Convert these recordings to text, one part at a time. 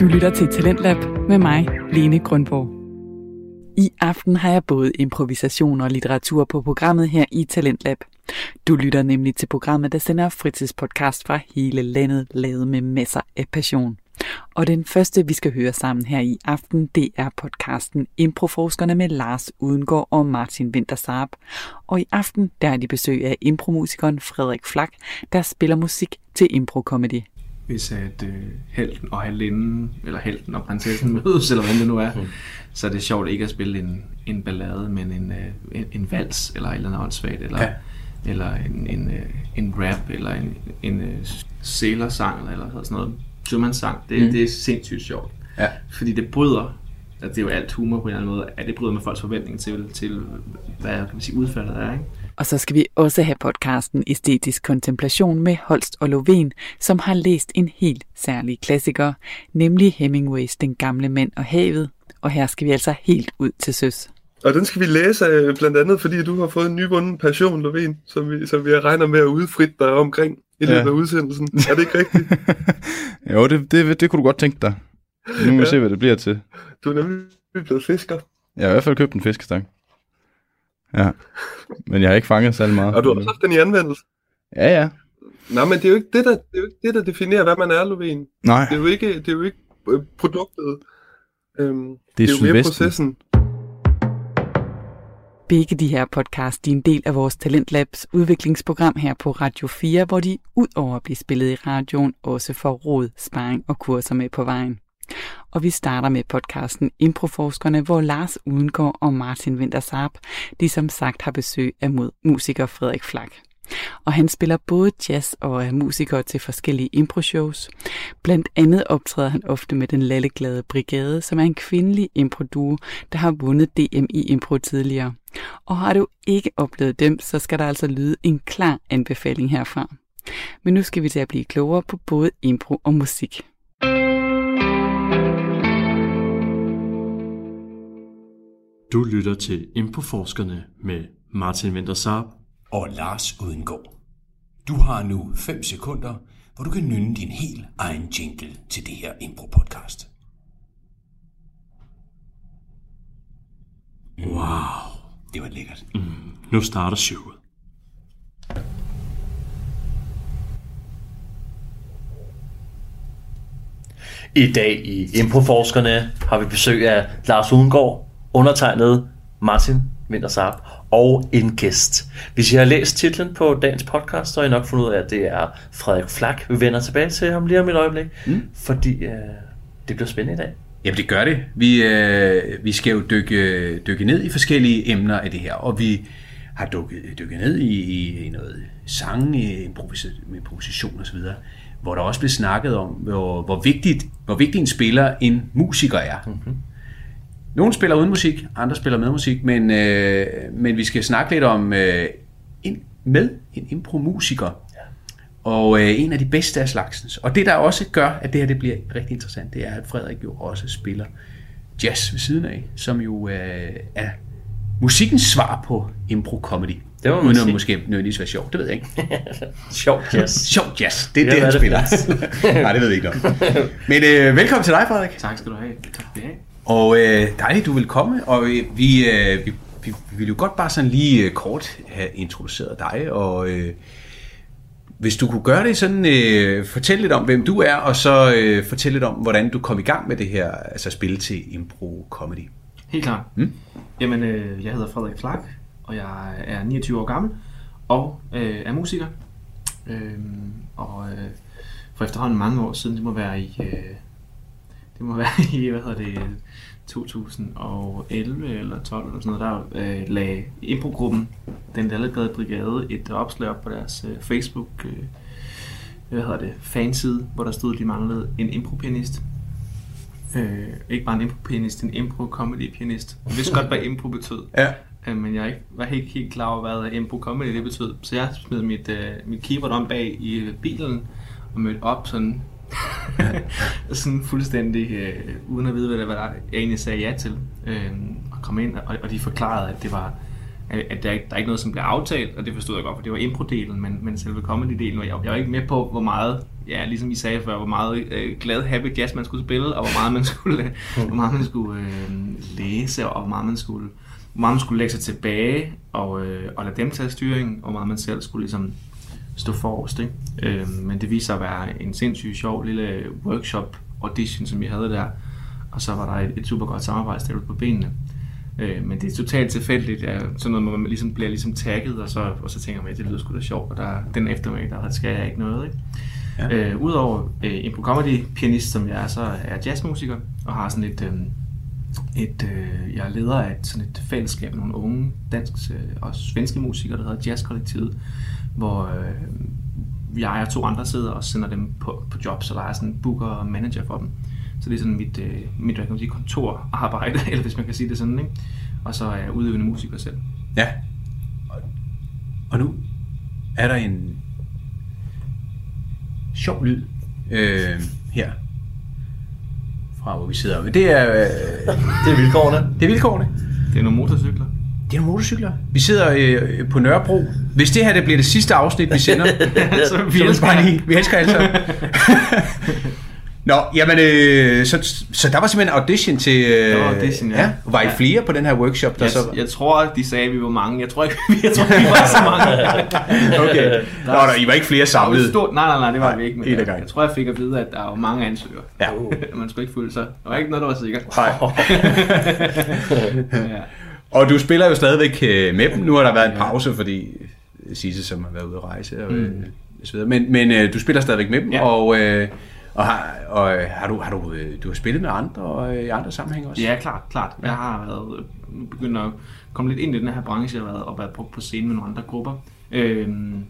Du lytter til Talentlab med mig, Lene Grundborg. I aften har jeg både improvisation og litteratur på programmet her i Talentlab. Du lytter nemlig til programmet, der sender fritidspodcast fra hele landet, lavet med masser af passion. Og den første, vi skal høre sammen her i aften, det er podcasten Improforskerne med Lars Udengård og Martin Wintersaab. Og i aften, der er de besøg af impromusikeren Frederik Flak, der spiller musik til improkomedy. Hvis at øh, helten og halvinden, eller helten og prinsessen mødes, eller hvad det nu er, mm. så er det sjovt ikke at spille en, en ballade, men en, øh, en, en vals, eller et eller andet åndssvagt, eller, ja. eller en, en, øh, en rap, eller en, en øh, sælersang, eller sådan noget sømandssang, det, mm. det er sindssygt sjovt. Ja. Fordi det bryder, at det er jo alt humor på en eller anden måde, at det bryder med folks forventninger til, til hvad kan man sige, udfaldet er. Ikke? Og så skal vi også have podcasten Æstetisk Kontemplation med Holst og Lovén, som har læst en helt særlig klassiker, nemlig Hemingways Den gamle mand og havet. Og her skal vi altså helt ud til søs. Og den skal vi læse øh, blandt andet, fordi du har fået en nyvunden passion, Lovén, som vi, som vi regner med at udfritte dig omkring i løbet ja. af udsendelsen. Er det ikke rigtigt? jo, det, det, det kunne du godt tænke dig. Nu må vi ja. se, hvad det bliver til. Du er nemlig blevet fisker. Jeg har i hvert fald købt en fiskestang. Ja, men jeg har ikke fanget særlig meget. Og du har også haft den i anvendelse? Ja, ja. Nej, men det er jo ikke det, der, det er jo ikke det, der definerer, hvad man er, Lovén. Nej. Det er jo ikke, det er jo ikke øh, produktet. Øhm, det er, det er jo mere processen. Begge de her podcast de er en del af vores Talentlabs udviklingsprogram her på Radio 4, hvor de ud over at blive spillet i radioen, også får råd, sparring og kurser med på vejen. Og vi starter med podcasten Improforskerne, hvor Lars Udengård og Martin Wintersarp, de som sagt har besøg af musiker Frederik Flak og han spiller både jazz og er musiker til forskellige improshows. Blandt andet optræder han ofte med den lalleglade Brigade, som er en kvindelig improduo, der har vundet DM i impro tidligere. Og har du ikke oplevet dem, så skal der altså lyde en klar anbefaling herfra. Men nu skal vi til at blive klogere på både impro og musik. Du lytter til Improforskerne med Martin Wintersaab og Lars Udengård. Du har nu 5 sekunder, hvor du kan nynne din helt egen jingle til det her impro-podcast. Mm. Wow. Det var lækkert. Mm. Nu starter showet. I dag i Improforskerne har vi besøg af Lars Udengård, undertegnet Martin Vintersarp og en gæst. Hvis I har læst titlen på dagens podcast, så har I nok fundet ud af, at det er Frederik Flak. Vi vender tilbage til ham lige om et øjeblik, mm. fordi øh, det bliver spændende i dag. Jamen det gør det. Vi, øh, vi skal jo dykke, dykke ned i forskellige emner af det her, og vi har dykket, dykket ned i, i, i noget sang, improvisation osv., hvor der også blev snakket om, hvor, hvor, vigtigt, hvor vigtig en spiller en musiker er. Mm-hmm. Nogle spiller uden musik, andre spiller med musik, men, øh, men vi skal snakke lidt om øh, en, med en impromusiker. Ja. Og øh, en af de bedste af slagsens. Og det der også gør, at det her det bliver rigtig interessant, det er, at Frederik jo også spiller jazz ved siden af, som jo øh, er musikkens svar på impro-comedy. Det var Uden at måske nødvendigvis være sjovt, det ved jeg ikke. sjov jazz. sjov jazz, det er ja, det, han spiller. Nej, det ved jeg ikke noget. Men øh, velkommen til dig, Frederik. Tak skal du have. Tak skal du have. Og øh, dejligt, du vil komme, og øh, vi, øh, vi, vi, vi vil jo godt bare sådan lige øh, kort have introduceret dig, og øh, hvis du kunne gøre det sådan, øh, fortæl lidt om, hvem du er, og så øh, fortæl lidt om, hvordan du kom i gang med det her, altså spil til impro comedy. Helt klart. Mm? Jamen, øh, jeg hedder Frederik Flak, og jeg er 29 år gammel, og øh, er musiker. Øh, og øh, for efterhånden mange år siden, det må være i... Øh, det må være i, hvad hedder det, 2011 eller 12 eller sådan noget, der øh, lagde improgruppen, den Lalleglade Brigade, et opslag op på deres øh, Facebook, øh, hvad hedder det, fanside, hvor der stod, at de manglede en impropianist. Øh, ikke bare en impropianist, en impro-comedy-pianist. Jeg vidste godt, hvad impro betød. Ja. Øh, men jeg var ikke helt klar over, hvad impro-comedy det betød. Så jeg smed mit, øh, mit keyboard om bag i bilen og mødte op sådan sådan fuldstændig, øh, uden at vide, hvad, det var, jeg egentlig sagde ja til. Øh, og kom ind, og, og de forklarede, at det var at der, der er ikke noget, som blev aftalt, og det forstod jeg godt, for det var impro-delen, men, men selve comedy-delen, var jeg, jeg var ikke med på, hvor meget ja, ligesom I sagde før, hvor meget øh, glad, happy jazz man skulle spille, og hvor meget man skulle, hvor meget man skulle øh, læse, og hvor meget man skulle, hvor meget man skulle lægge sig tilbage, og, øh, og lade dem tage styring, og hvor meget man selv skulle ligesom stå forrest. Ikke? Øh, men det viser sig at være en sindssygt sjov lille workshop audition, som vi havde der, og så var der et, et super godt samarbejde på benene. Øh, men det er totalt tilfældigt. Ja, sådan noget, hvor man ligesom bliver ligesom tagget, og så, og så tænker man, at det lyder sgu da sjovt, og der, den eftermiddag, der skal jeg ikke noget. Ikke? Ja. Øh, Udover øh, en comedy pianist, som jeg er, så er jeg jazzmusiker, og har sådan et, øh, et øh, jeg er leder af et, sådan et fællesskab med nogle unge dansk øh, og svenske musikere, der hedder Jazzkollektivet, hvor øh, jeg og to andre sidder og sender dem på, på job, så der er sådan en booker og manager for dem. Så det er sådan mit, øh, mit hvad kan man sige, kontorarbejde, eller hvis man kan sige det sådan, ikke? Og så er jeg udøvende musiker selv. Ja. Og, og nu er der en sjov lyd øh, her fra hvor vi sidder. Men det er... Øh, Det er vilkårene. det er vilkårene. Det er nogle motorcykler. Det er nogle motorcykler. Vi sidder øh, på Nørrebro. Hvis det her det bliver det sidste afsnit, vi sender, så vi elsker bare lige. Vi elsker altså. Nå, jamen, øh, så, så der var simpelthen audition til... Øh, Der var audition, ja. Var I Ja. flere på den her workshop? Der Jeg, så... jeg tror, de sagde, at vi var mange. Jeg tror ikke, jeg tror, ikke, vi var så mange. Okay. Nå, der, I var ikke flere Der samlet. et stort, nej, nej, nej, det var Nej, vi ikke. Men jeg, jeg, tror, jeg fik at vide, at der var mange ansøgere. Ja. Man skulle ikke føle sig. Der var ikke noget, der var sikkert. Nej. ja. Og du spiller jo stadigvæk øh, med dem. Nu har der været en pause, fordi Sisse, som har været ude at rejse og, mm. så videre. Men, men øh, du spiller stadigvæk med dem, Ja. og, øh, og, har, og øh, har, du, har du, øh, du har spillet med andre øh, i andre sammenhænge også? Ja, klart, klart. Jeg har været øh, begyndt at komme lidt ind i den her branche, og været, og været brugt på scenen med nogle andre grupper. Øhm,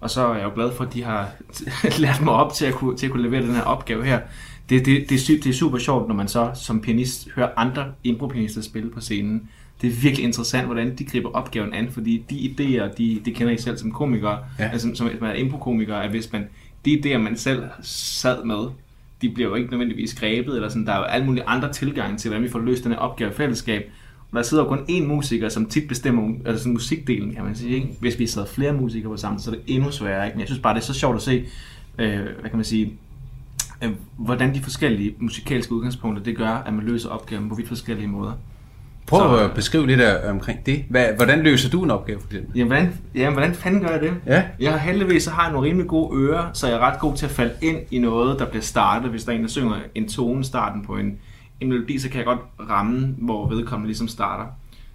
og så er jeg jo glad for, at de har lært mig op til at kunne, til at kunne levere den her opgave her. Det, det, det, er, det er super sjovt, når man så som pianist hører andre impropianister spille på scenen. Det er virkelig interessant, hvordan de griber opgaven an, fordi de idéer, de, det kender I selv som komikere, Ja. altså som, som man er improkomiker, at hvis man, de idéer, man selv sad med, de bliver jo ikke nødvendigvis grebet, eller sådan, der er jo alle mulige andre tilgange til, hvordan vi får løst den her opgave i fællesskab. Og der sidder jo kun én musiker, som tit bestemmer altså sådan musikdelen, kan man sige. Ikke? Hvis vi sidder flere musikere på sammen, så er det endnu sværere. Ikke? Men jeg synes bare, det er så sjovt at se, øh, hvad kan man sige, øh, hvordan de forskellige musikalske udgangspunkter, det gør, at man løser opgaven på vidt forskellige måder. Prøv Så- at beskrive lidt af, omkring det. Hvad, hvordan løser du en opgave for eksempel? Jamen, hvordan, jamen, hvordan fanden gør jeg det? Ja. Jeg har heldigvis så har jeg nogle rimelig gode ører, så jeg er ret god til at falde ind i noget, der bliver startet. Hvis der er en, der synger en tone starten på en, en melodi, så kan jeg godt ramme, hvor vedkommende ligesom starter.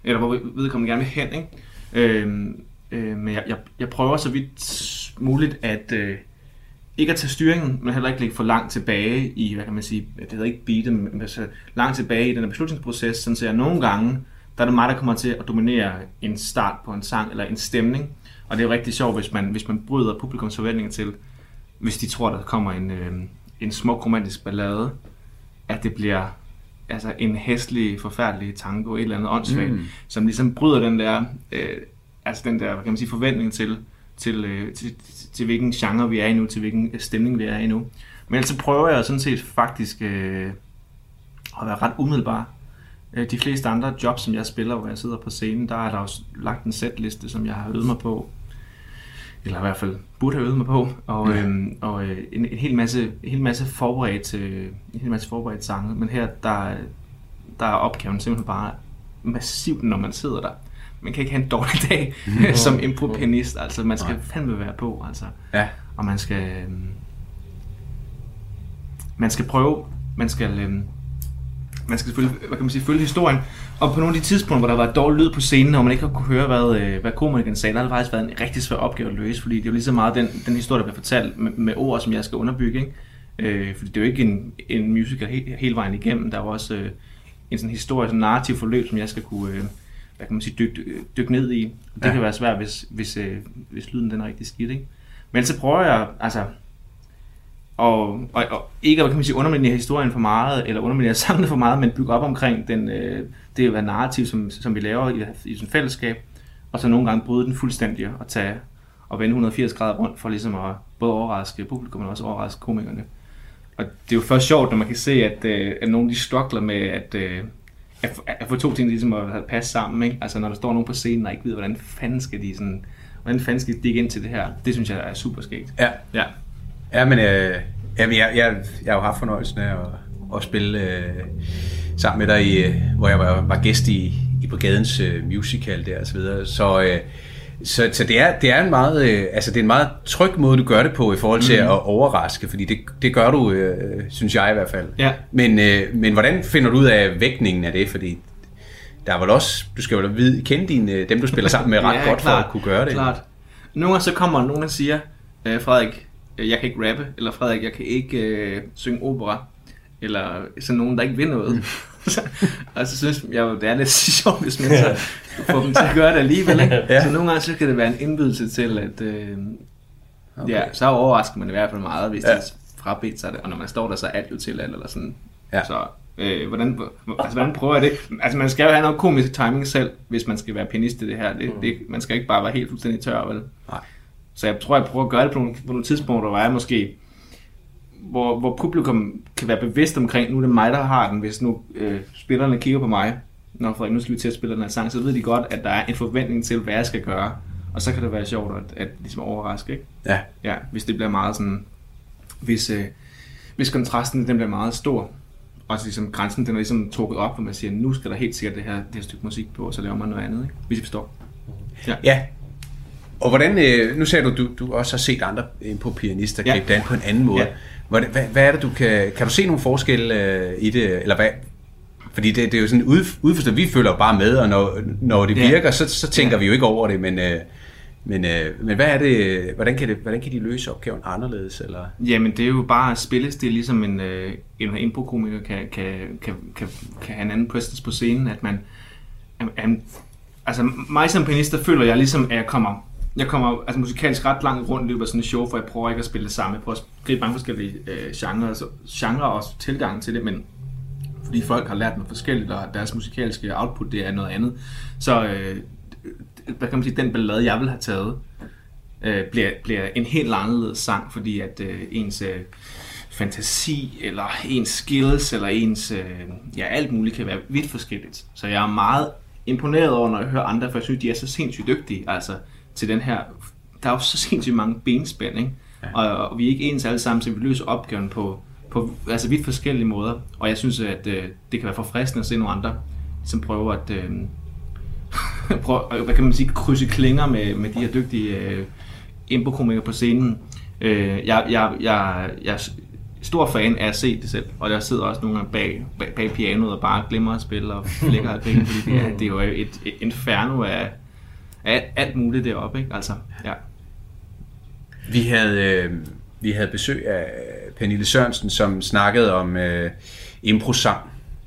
Eller hvor vedkommende gerne vil hen, ikke? Øhm, øh, men jeg, jeg, jeg prøver så vidt muligt at øh, ikke at tage styringen, men heller ikke ligge for langt tilbage i, hvad kan man sige, det hedder ikke beatet, men altså langt tilbage i den her beslutningsproces, sådan så jeg nogle gange, der er det mig, der kommer til at dominere en start på en sang eller en stemning. Og det er jo rigtig sjovt, hvis man, hvis man bryder publikums forventninger til, hvis de tror, der kommer en, øh, en smuk romantisk ballade, at det bliver altså en hæslig, forfærdelig tango, et eller andet åndssvagt, mm. som ligesom bryder den der, øh, altså den der, hvad kan man sige, forventning til, til, øh, til, til, til, hvilken genre vi er i nu, til hvilken stemning vi er i nu. Men ellers så prøver jeg sådan set faktisk øh, at være ret umiddelbar. Øh, De fleste andre jobs, som jeg spiller, hvor jeg sidder på scenen, der er der også lagt en setliste, som jeg har øvet mig på. Eller i hvert fald burde have øvet mig på. Og, Ja. øhm, og øh, en, en, hel masse, en hel masse forberedt, øh, en hel masse forberedt sange. Men her, der, der er opgaven simpelthen bare massivt, når man sidder der. Man kan ikke have en dårlig dag som impropianist. Altså, man skal Nej. fandme være på. Altså. Ja. Og man skal... øhm, Man skal prøve... Man skal... øhm, Man skal selvfølgelig, hvad kan man sige, følge historien. Og på nogle af de tidspunkter, hvor der var dårlig lyd på scenen, og man ikke har kunne høre, hvad, øh, hvad komikeren sagde, der har det faktisk været en rigtig svær opgave at løse, fordi det er jo lige så meget den, den historie, der bliver fortalt med, med ord, som jeg skal underbygge. Ikke? Øh, fordi det er jo ikke en, en musical he, hele vejen igennem. Der er jo også øh, en sådan historie, sådan narrativ forløb, som jeg skal kunne øh, hvad kan man sige, dykke, dykke ned i. Og det Ja. kan være svært, hvis, hvis, øh, hvis lyden den er rigtig skidt. Ikke? Men så prøver jeg, altså, og, og, og ikke hvad kan man sige, underminere historien for meget, eller underminere sangene for meget, men bygge op omkring den, øh, det være narrativ, som, som vi laver i, i sådan et fællesskab, og så nogle gange bryde den fuldstændig og tage og vende 180 grader rundt for ligesom at både overraske publikum, men også overraske komikerne. Og det er jo først sjovt, når man kan se, at, øh, at nogle de struggler med at, øh, at, få- at få to ting ligesom at passe sammen. Ikke? Altså når der står nogen på scenen, og ikke ved, hvordan fanden skal de sådan, hvordan fanden skal de digge ind til det her. Det synes jeg er super skægt. Ja. Ja. Ja, men øh, jamen, jeg, jeg, jeg har jo haft fornøjelsen af at, at spille øh, sammen med dig, i, øh, hvor jeg var, var gæst i, i Brigadens øh, musical der og så videre. Så, øh, så, så det, er, det er en meget, øh, altså det er en meget tryg måde, du gør det på i forhold til mm. at overraske, fordi det, det gør du, øh, synes jeg i hvert fald. Ja. Men, øh, men hvordan finder du ud af vægtningen af det? Fordi der er vel også, du skal jo vide, kende dine, dem, du spiller sammen med ret Ja, godt klart, for at kunne gøre det. Klart. Nogle gange så kommer nogen og siger, øh, Frederik, øh, jeg kan ikke rappe, eller Frederik, jeg kan ikke øh, synge opera, eller sådan nogen, der ikke vil noget. Mm. og så synes jeg det er lidt sjovt, hvis man så får dem til at gøre det alligevel. Ikke? Ja. Så nogle gange så kan det være en indbydelse til, at øh, okay. ja, så overrasker man i hvert fald meget, hvis Ja. de frabedt sig det. Og når man står der, så er alt jo til alt, eller sådan. Ja. Så øh, hvordan, altså, hvordan prøver jeg det? Altså man skal jo have noget komisk timing selv, hvis man skal være pianist i det her. Det, det, man skal ikke bare være helt fuldstændig tør, vel? Nej. Så jeg tror, jeg prøver at gøre det på nogle, på nogle tidspunkter, hvor jeg måske hvor, hvor publikum kan være bevidst omkring, nu er det mig, der har den, hvis nu øh, spillerne kigger på mig, når Frederik, nu skal vi til at spille den her sang, så ved de godt, at der er en forventning til, hvad jeg skal gøre. Og så kan det være sjovt at, at ligesom overraske, ikke? Ja. Ja, hvis det bliver meget sådan, hvis, øh, hvis kontrasten den bliver meget stor, og så ligesom grænsen den er ligesom trukket op, hvor man siger, nu skal der helt sikkert det her, det her stykke musik på, og så laver man noget andet, ikke? hvis I forstår. Ja. Ja. Og hvordan, øh, nu sagde du, du, du også har set andre på pianister Ja. gribe det an på en anden måde. Ja. Hvordan, hvad, hvad er det, du kan, kan du se nogle forskelle øh, i det, eller hvad? Fordi det, det er jo sådan ud, udforstået, vi følger bare med, og når, når det Ja. virker, så, så tænker Ja. vi jo ikke over det, men, øh, men, øh, men hvad er det, hvordan kan, det, hvordan kan de løse opgaven anderledes? Eller? Jamen, det er jo bare spillestil, ligesom en, øh, en improkomiker kan, kan, kan, kan, kan have en anden presence på scenen, at man, at, at, altså mig som pianist, der føler jeg ligesom, at jeg kommer, jeg kommer altså musikalsk ret langt rundt i løbet af sådan et show, for jeg prøver ikke at spille det samme, jeg prøver at gribe mange forskellige øh, genrer, altså, genrer og også tilgang til det, men fordi folk har lært noget forskelligt, og deres musikalske output, det er noget andet, så øh, hvad kan man sige, den ballade, jeg vil have taget, øh, bliver, bliver en helt anderledes sang, fordi at øh, ens øh, fantasi, eller ens skills, eller ens, øh, ja, alt muligt kan være vidt forskelligt. Så jeg er meget imponeret over, når jeg hører andre, for jeg synes, de er så sindssygt dygtige, altså til den her, der er jo så sindssygt mange benspænd, ikke? Ja. Og, og vi er ikke ens alle sammen, så vi løser opgaven på, på altså vidt forskellige måder. Og jeg synes, at øh, det kan være forfriskende at se nogle andre, som prøver at, øh, prøver, hvad kan man sige, krydse klinger med, med de her dygtige øh, improkomikere på scenen. Øh, jeg, jeg, jeg, jeg er stor fan af at se det selv, og der sidder også nogle gange bag, bag, bag pianoet og bare glemmer at spille og flækker og griner, fordi det er, det er jo et, et inferno af, af alt muligt deroppe, ikke? Altså, ja. Vi havde, øh, vi havde besøg af Pernille Sørensen, som snakkede om øh, impro-sang,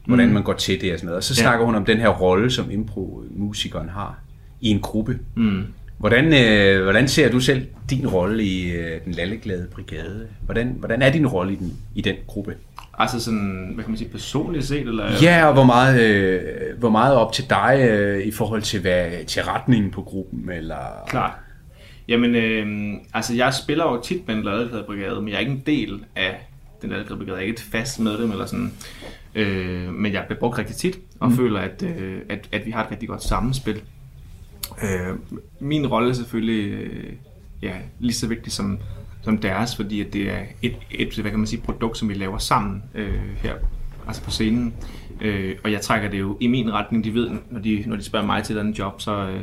hvordan Mm. man går til det og sådan noget. Og så Ja. snakker hun om den her rolle, som impro-musikeren har i en gruppe. Mm. Hvordan, øh, hvordan ser du selv din rolle i øh, den lalleglade brigade? Hvordan, hvordan er din rolle i den, i den gruppe? Altså sådan, hvad kan man sige, personligt set, eller? Ja, og hvor meget, øh, hvor meget op til dig øh, i forhold til, hvad, til retningen på gruppen? Eller... Klart. Jamen, øh, altså jeg spiller jo tit med en ladebrigade, men jeg er ikke en del af den ladebrigade. Jeg er ikke et fast medlem eller sådan. Øh, men jeg bliver brugt rigtig tit, og mm. føler, at, øh, at, at vi har et rigtig godt sammenspil. Øh, min rolle er selvfølgelig øh, ja, lige så vigtig som, som deres, fordi at det er et, et hvad kan man sige, produkt, som vi laver sammen øh, her altså på scenen. Øh, og jeg trækker det jo i min retning. De ved, når de, når de spørger mig til et andet job, så, øh,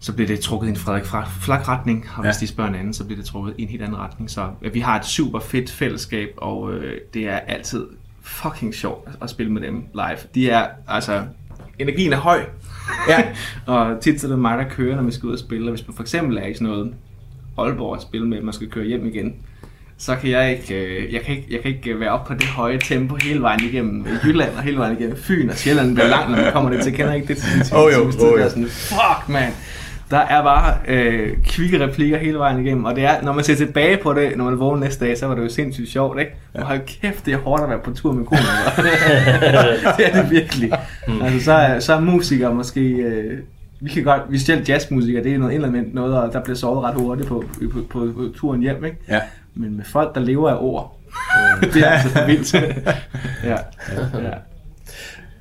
så bliver det trukket i en Frederik Flak retning, og hvis Ja. de spørger en anden, så bliver det trukket i en helt anden retning. Så øh, vi har et super fedt fællesskab, og øh, det er altid fucking sjovt at spille med dem live. De er, altså, energien er høj, Ja. og tit så er det mig, der kører, når vi skal ud og spille. Og hvis man for eksempel er i sådan noget Aalborg at spille med, man skal køre hjem igen, så kan jeg ikke, øh, jeg kan ikke, jeg kan ikke være op på det høje tempo hele vejen igennem Jylland og hele vejen igennem Fyn og Sjælland bliver langt, når man kommer det til. Kender ikke det til sin Åh, jo, der jo. er sådan, fuck man. Der er bare øh, kvikke replikker hele vejen igennem, og det er, når man ser tilbage på det, når man vågner næste dag, så var det jo sindssygt sjovt, ikke? Og hold kæft, det er hårdt at være på tur med komikere. det er det virkelig. Altså, så er, så er musikere måske... Øh, vi kan godt, vi selv jazzmusikere, det er noget element noget, og der bliver sovet ret hurtigt på, på, på, på, turen hjem, ikke? Ja. Men med folk, der lever af ord, det er altså vildt. ja. ja.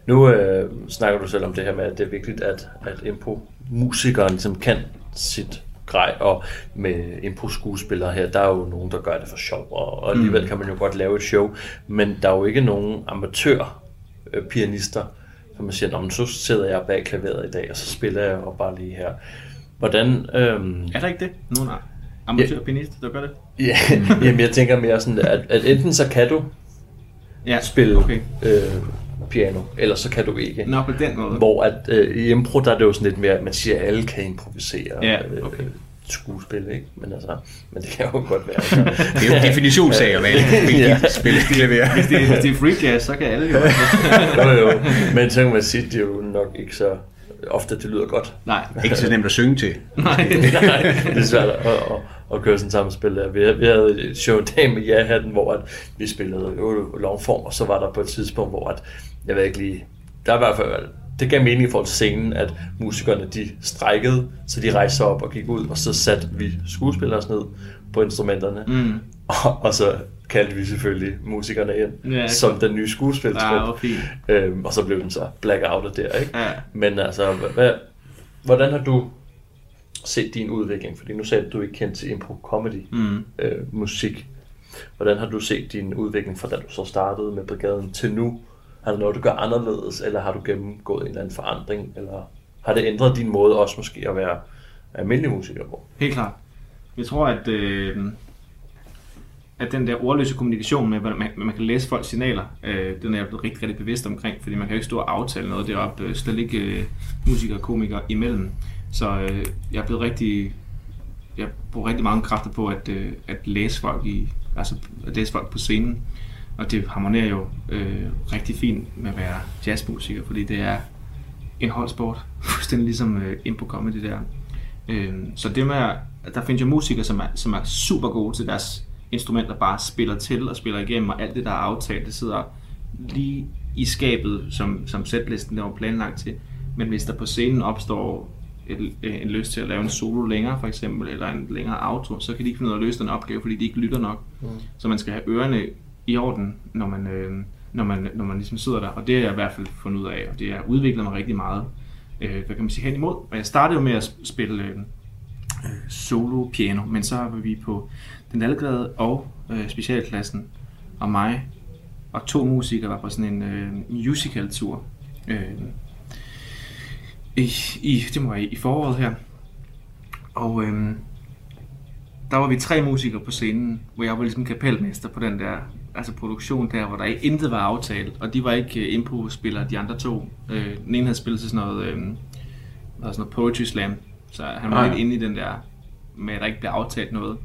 Nu øh, snakker du selv om det her med, at det er vigtigt, at, at impro-musikeren ligesom kan sit grej, og med impro-skuespillere her, der er jo nogen, der gør det for sjov, og og alligevel kan man jo godt lave et show, men der er jo ikke nogen amatør øh, pianister, som man siger, "Nå, men så sidder jeg bag klaveret i dag, og så spiller jeg jo bare lige her. Hvordan, øhm, Er der ikke det? Nogle amatørpianister, der gør det? ja, jamen jeg tænker mere sådan, at, at enten så kan du Ja, spille okay. øh, piano, eller så kan du ikke. Nå, på den måde. Hvor at øh, i impro, der er det jo sådan lidt mere, at man siger, at alle kan improvisere Ja, øh, okay. Skuespil, ikke? Men, altså, men det kan jo godt være. Altså. Det er jo definitionssag, hvad alle kan spille, Ja. spille klaver. Hvis det, hvis det er free jazz, så kan alle jo. jo, jo. Men så kan man sige, at det er jo nok ikke så ofte, det lyder godt. Nej. Ikke så nemt at synge til. Nej. Nej, det er svært at, at, at køre sådan et samspil der. Vi, vi havde et show en dag med ja-hatten, hvor at vi spillede jo longform, og så var der på et tidspunkt, hvor at, jeg ved ikke lige, der er i hvert fald, det gav mening i forhold til scenen, at musikerne de strækkede, så de rejste sig op og gik ud, og så satte vi skuespillere os ned på instrumenterne, Mm. og, og så kaldte vi selvfølgelig musikerne ind, Ja, som den nye skuespilstrup. Ja, hvor fint. Øhm, og så blev den så blackoutet der, ikke? Ja. Men altså, hvad, hvordan har du set din udvikling? Fordi nu sagde du, at du ikke kendte til impro comedy Mm. øh, musik. Hvordan har du set din udvikling fra da du så startede med brigaden til nu? Har der noget, du gør anderledes, eller har du gennemgået en eller anden forandring, eller har det ændret din måde også måske at være almindelig musiker på? Helt klart. Jeg tror, at, øh, at den der ordløse kommunikation med, hvordan man, man kan læse folks signaler, øh, den er jeg blevet rigtig, rigtig bevidst omkring, fordi man kan jo ikke stå og aftale noget deroppe, øh, slet ikke øh, musikere og komikere imellem. Så øh, jeg er blevet rigtig, jeg bruger rigtig mange kræfter på at, øh, at læse folk i, altså at læse folk på scenen. Og det harmonerer jo øh, rigtig fint med at være jazzmusiker, fordi det er en holdsport, fuldstændig ligesom øh, impro comedy der. Øh, så det med, at der findes jo musikere, som er, som er super gode til deres instrumenter, bare spiller til og spiller igennem, og alt det, der er aftalt, det sidder lige i skabet, som, som setlisten der var planlagt til. Men hvis der på scenen opstår et, en lyst til at lave en solo længere, for eksempel, eller en længere outro, så kan de ikke finde ud af at løse den opgave, fordi de ikke lytter nok. Mm. Så man skal have ørerne i orden, når man, øh, når man, når man ligesom sidder der, og det har jeg i hvert fald fundet ud af, og det har udviklet mig rigtig meget, øh, hvad kan man sige, hen imod. Og jeg startede jo med at spille øh, solo piano, men så var vi på den algrede og øh, specialklassen, og mig og to musikere var på sådan en øh, musical tur. Øh, i, i, det må være i, foråret her. Og øh, der var vi tre musikere på scenen, hvor jeg var ligesom kapelmester på den der altså produktion der, hvor der ikke intet var aftalt, og de var ikke uh, impro-spillere, de andre to. Øh, den ene havde spillet til sådan noget, øh, sådan noget poetry slam, så han var Ah, lidt inde i den der, med at der ikke blev aftalt noget.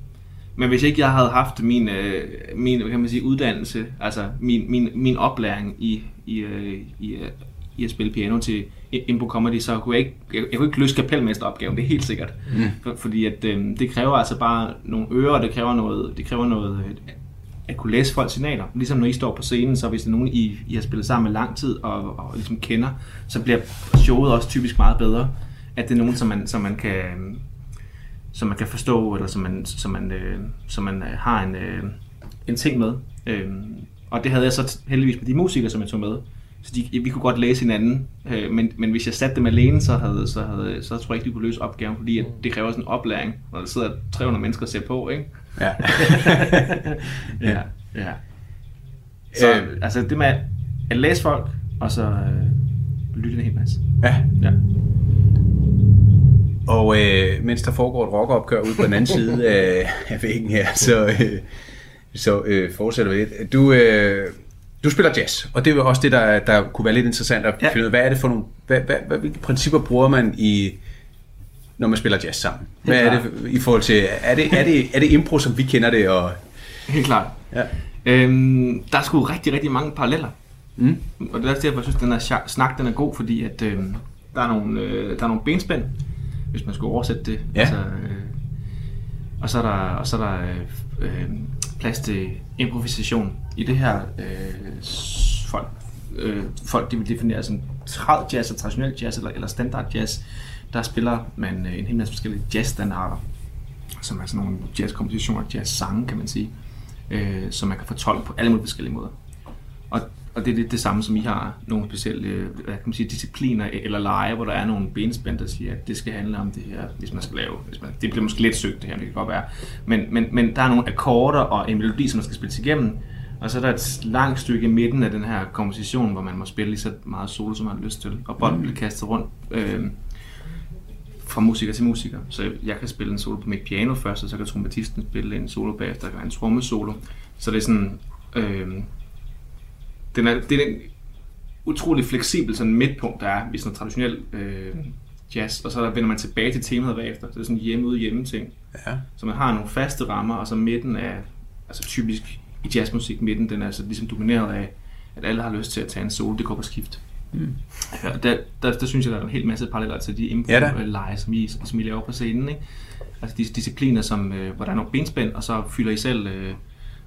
Men hvis ikke jeg havde haft min, øh, min hvad kan man sige, uddannelse, altså min, min, min oplæring i, i, øh, i, øh, i at spille piano til Impo Comedy, så kunne jeg ikke, jeg, jeg kunne ikke løse kapelmesteropgaven, det er helt sikkert. Mm. For, fordi at, øh, det kræver altså bare nogle ører, det kræver noget, det kræver noget øh, at kunne læse folks signaler. Ligesom når I står på scenen, så hvis det er nogen, I, I har spillet sammen med lang tid og, og ligesom kender, så bliver showet også typisk meget bedre. At det er nogen, som man, som man kan som man kan forstå, eller som man, som man, øh, som man øh, har en, øh, en ting med. Øh, og det havde jeg så heldigvis med de musikere, som jeg tog med. Så de, vi kunne godt læse hinanden, øh, men, men hvis jeg satte dem alene, så, havde, så, havde, så tror jeg ikke, de kunne løse opgaven, fordi at det kræver sådan en oplæring, når der sidder 300 mennesker og ser på, ikke? Ja. ja, ja. Så Øh. altså det med at læse folk, og så øh, lytte en hel masse. ja. Ja. Og øh, mens der foregår et rockeropgør ude på den anden side af, af væggen her, så, øh, så øh, fortsætter vi lidt. Du, øh, du spiller jazz, og det er jo også det, der, der kunne være lidt interessant at Ja. finde ud af. Hvad er det for nogle, hvad, hvad, hvad, hvilke principper bruger man i, når man spiller jazz sammen? Hvad er det i forhold til, er det, er det, er det impro, som vi kender det? Og, Helt klart. ja. Øhm, der er sgu rigtig, rigtig mange paralleller. Mm. Og det er derfor, jeg synes, at den her snak den er god, fordi at, øhm, der, er nogle, øh, der er nogle benspænd, hvis man skulle oversætte det. Ja. Altså, øh, og så er der, og så er der øh, øh, plads til improvisation. I det her øh, folk, øh, folk de vil definere som trad jazz og traditionel jazz eller, eller standard jazz, der spiller man øh, en hel masse forskellige jazzstandarder, som er sådan nogle jazzkompositioner, jazzsange kan man sige, øh, som man kan fortolke på alle mulige forskellige måder. Og, og det er lidt det samme, som I har nogle specielle øh, hvad kan man sige, discipliner e- eller lege, hvor der er nogle benspænd, der siger, at det skal handle om det her, hvis man skal lave. Hvis man, det bliver måske lidt søgt, det her, det kan godt være. Men, men, men der er nogle akkorder og en melodi, som man skal spille igennem, og så er der et langt stykke i midten af den her komposition, hvor man må spille lige så meget solo, som man har lyst til. Og bolden bliver kastet rundt øh, fra musiker til musiker. Så jeg kan spille en solo på mit piano først, og så kan trompetisten spille en solo bagefter, og en trommesolo. Så det er sådan... Øh, den er, det er en utrolig fleksibel sådan midtpunkt, der er i sådan traditionel øh, jazz, og så vender man tilbage til temaet bagefter. Så det er sådan hjemme ude hjemme ting. Ja. Så man har nogle faste rammer, og så midten er altså typisk i jazzmusik, midten den er altså ligesom domineret af, at alle har lyst til at tage en solo, det går på skift. Mm. Ja, der, der, der, synes jeg, der er en hel masse paralleller til de Ja da. impro-lege, som I, som I laver på scenen. Ikke? Altså de discipliner, som, øh, hvor der er nogle benspænd, og så fylder I selv øh,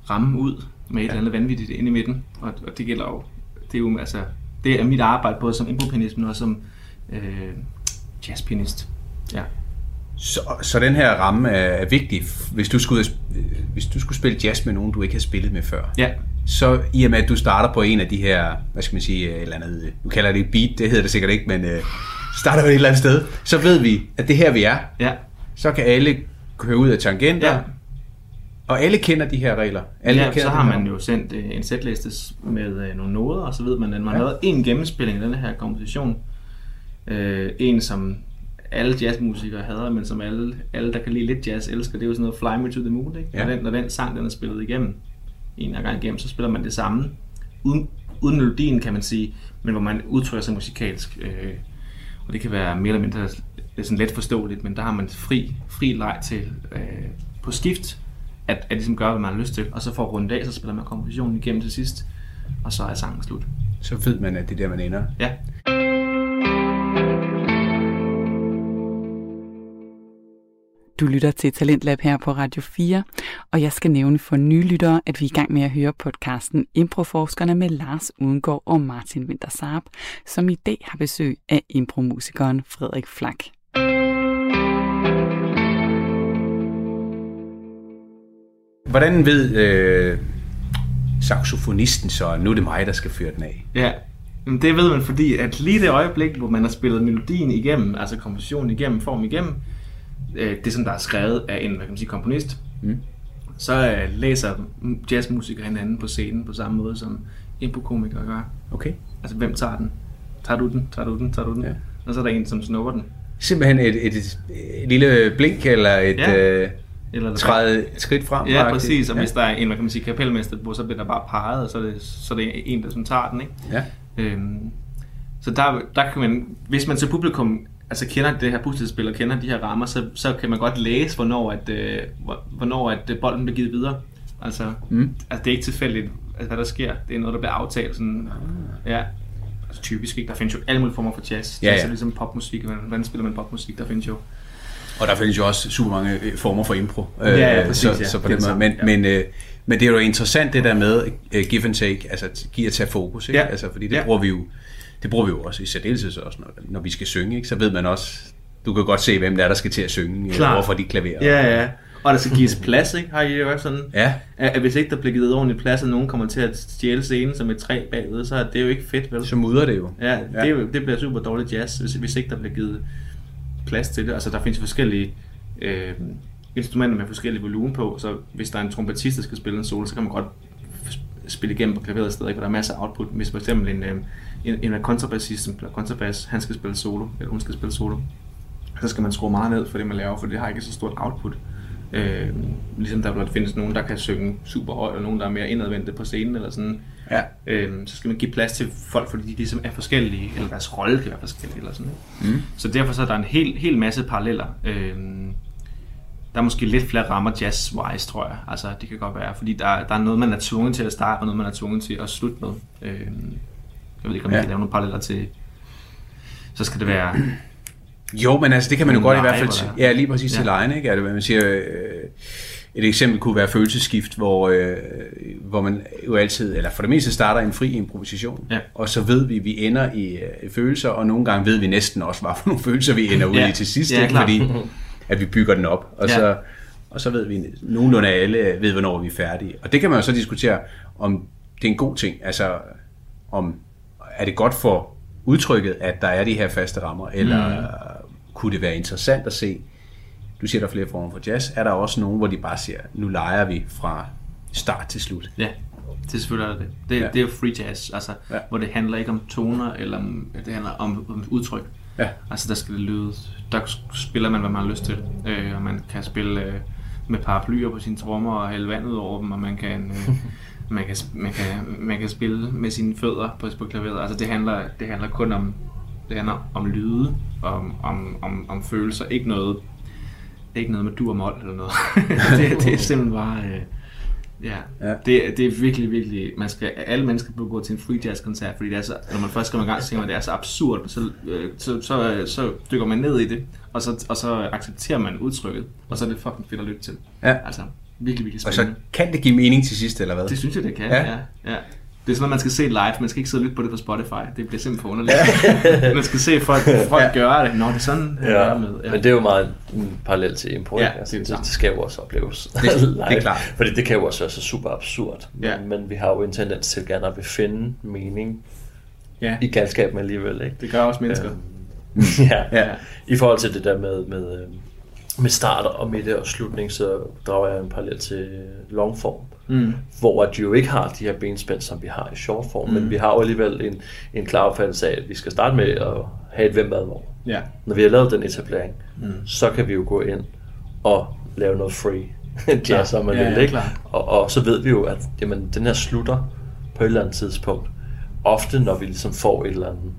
rammen ud med et ja. eller andet vanvittigt inde i midten. Og, og det gælder jo, det er jo altså, det er mit arbejde både som impropianist, men også som øh, jazzpianist. Ja. Så, så den her ramme er, er vigtig, hvis du, skulle, øh, hvis du skulle spille jazz med nogen, du ikke har spillet med før. Ja. Så i og med, at du starter på en af de her, hvad skal man sige, et eller andet, øh, nu kalder det et beat, det hedder det sikkert ikke, men øh, starter et eller andet sted, så ved vi, at det her vi er. Ja. Så kan alle køre ud af tangenter, Ja. og alle kender de her regler. Alle ja, kender så har den her- man jo sendt øh, en setliste med øh, nogle noder, og så ved man, at man har lavet en gennemspilling af den her komposition. Øh, en, som alle jazzmusikere hader, men som alle, alle, der kan lide lidt jazz, elsker. Det er jo sådan noget Fly Me to the Moon, ikke? Ja. Når, den, når den sang, den er spillet igennem, en gang igennem, så spiller man det samme. Uden, uden melodien, kan man sige, men hvor man udtrykker sig musikalsk. Øh, og det kan være mere eller mindre er sådan let forståeligt, men der har man fri, fri leg til øh, på skift, at, at ligesom gøre, hvad man har lyst til. Og så for at runde af, så spiller man kompositionen igennem til sidst, og så er sangen slut. Så ved man, at det er der, man ender. Ja. Du lytter til Talentlab her på Radio 4, og jeg skal nævne for nye lyttere, at vi er i gang med at høre podcasten Improforskerne med Lars Udengård og Martin Winter Saab, som i dag har besøg af impromusikeren Frederik Flak. Hvordan ved øh, saxofonisten så, at nu er det mig, der skal føre den af? Ja, men det ved man, fordi at lige det øjeblik, hvor man har spillet melodien igennem, altså kompositionen igennem, form igennem, øh, det som der er skrevet af en hvad kan man sige, komponist, Mm. så øh, læser jazzmusikere hinanden på scenen på samme måde, som improkomikere gør. Okay. Altså, hvem tager den? Tager du den? Tager du den? Tager du den? Ja. Og så er der en, som snupper den. Simpelthen et, et, et, et lille blink eller et Ja. øh, Eller træde et skridt frem. Ja, faktisk. præcis. Og ja. hvis der er en, hvad kan man sige, kapelmester, hvor så bliver der bare peget, og så er det, så er det en, der som tager den, ikke? Ja. Øhm, så der, der kan man, hvis man til publikum altså kender det her puslespil og kender de her rammer, så, så kan man godt læse, hvornår, at, øh, hvor- hvornår at øh, bolden bliver givet videre. Altså, Mm. altså det er ikke tilfældigt, altså, hvad der sker. Det er noget, der bliver aftalt. Sådan, ja, altså typisk ikke. Der findes jo alle mulige former for jazz. Ja, Jazz ja. er ligesom popmusik. Hvordan, spiller man popmusik? Der findes jo Og der findes jo også super mange øh, former for impro. Ja, ja, Øh, præcis, så, ja. så på Det den måde. Men, ja. men, øh, men det er jo interessant det der med uh, give and take, altså give og tage fokus. Ikke? Ja. Altså, fordi det, Ja. bruger vi jo, det bruger vi jo også i særdeleshed også, når, når vi skal synge. Ikke? Så ved man også, du kan godt se, hvem det er, der skal til at synge øh, overfor de klaverer. Ja, ja. Og der skal gives plads, ikke? Har I jo også sådan? Ja. At, at hvis ikke der bliver givet ordentlig plads, og nogen kommer til at stjæle scenen som et træ bagved, så er det jo ikke fedt, vel? Så mudrer det jo. Ja, det, er jo, det bliver super dårligt jazz, hvis, hvis ikke der bliver givet plads til det. Altså, der findes forskellige øh, instrumenter med forskellige volumen på, så hvis der er en trompetist, der skal spille en solo, så kan man godt spille igennem på klaveret stadig, for der er masser af output. Hvis for eksempel en, øh, en, en kontrabassist, som spiller kontrabas, han skal spille solo, eller hun skal spille solo, så skal man skrue meget ned for det, man laver, for det har ikke så stort output. Øh, ligesom der blot findes nogen, der kan synge super højt, og nogen, der er mere indadvendte på scenen, eller sådan. Ja. Øhm, så skal man give plads til folk, fordi de ligesom er forskellige, eller deres rolle kan være forskellig, eller sådan? Mm. Så derfor så er der en hel, hel masse paralleller. Øhm, der er måske lidt flere rammer jazz-wise, tror jeg. Altså, det kan godt være, fordi der, der er noget, man er tvunget til at starte, og noget, man er tvunget til at slutte med. Øhm, jeg ved ikke, om ja. Jeg kan lave nogle paralleller til... Så skal det være... Jo, men altså, det kan man jo godt i hvert fald... Ja, lige præcis ja. til Ja. lejene, ikke? Er det, hvad man siger... Øh, et eksempel kunne være følelsesskift, hvor, øh, hvor man jo altid, eller for det meste starter en fri improvisation, Ja. og så ved vi, at vi ender i øh, følelser, og nogle gange ved vi næsten også, hvad for nogle følelser vi ender ud Ja. i til sidst, Ja, ikke? fordi at vi bygger den op, og, Ja. så, og så ved vi nogenlunde alle, ved, hvornår vi er færdige. Og det kan man jo så diskutere, om det er en god ting. Altså, om er det godt for udtrykket, at der er de her faste rammer, eller mm. kunne det være interessant at se, du siger, der er flere former for jazz, er der også nogen, hvor de bare siger, nu leger vi fra start til slut? Ja, det er selvfølgelig det. Det, Ja. det er free jazz, altså, Ja. hvor det handler ikke om toner, eller om, det handler om, om udtryk. Ja. Altså der skal det lyde, der spiller man, hvad man har lyst til. Øh, og man kan spille øh, med paraplyer på sine trommer og hælde vand ud over dem, og man kan, øh, man kan, man kan, man kan spille med sine fødder på, på klaveret. Altså det handler, det handler kun om, det handler om lyde, om, om, om, om følelser, ikke noget, ikke noget med dur og mol eller noget. det, det er simpelthen bare... Øh, Ja, Ja. ja. Det, det er virkelig, virkelig, man skal, alle mennesker burde gå til en free jazz koncert, fordi det er så, når man først kommer i gang, så tænker man, det er så absurd, så, øh, så, så, så dykker man ned i det, og så, og så accepterer man udtrykket, og så er det fucking fedt at lytte til. Ja. Altså, virkelig, virkelig Og så spændende. kan det give mening til sidst, eller hvad? Det synes jeg, det kan, Ja. ja. ja. ja. Det er sådan, at man skal se live, man skal ikke sidde og lytte på det på Spotify, det bliver simpelthen for underligt. man skal se folk, folk Ja. gøre det. Nå, det er sådan, Ja, er med. men det er jo meget en parallel til impro. Ja, ikke? altså, det det, det det, skal jo også opleves Det- det er live, klart. Fordi det kan jo også være så super absurd. Ja. Men, men vi har jo en tendens til gerne at vil finde mening Ja, i galskaben alligevel. Ikke? det gør også mennesker. Øhm, ja. Ja. ja. I forhold til det der med, med, øhm, med start og midte og slutning, så drager jeg en parallel til longform. Mm. Hvor at de jo ikke har de her benspænd, som vi har i shortform, mm. men vi har jo alligevel en, en klar opfattelse af, at vi skal starte med at have et hvem hvad hvor. Ja. Når vi har lavet den etablering, mm. så kan vi jo gå ind og lave noget free jazz, om man Ja, vil, ja, ikke? klart. Og, og så ved vi jo, at jamen, den her slutter på et eller andet tidspunkt. Ofte, når vi ligesom får et eller andet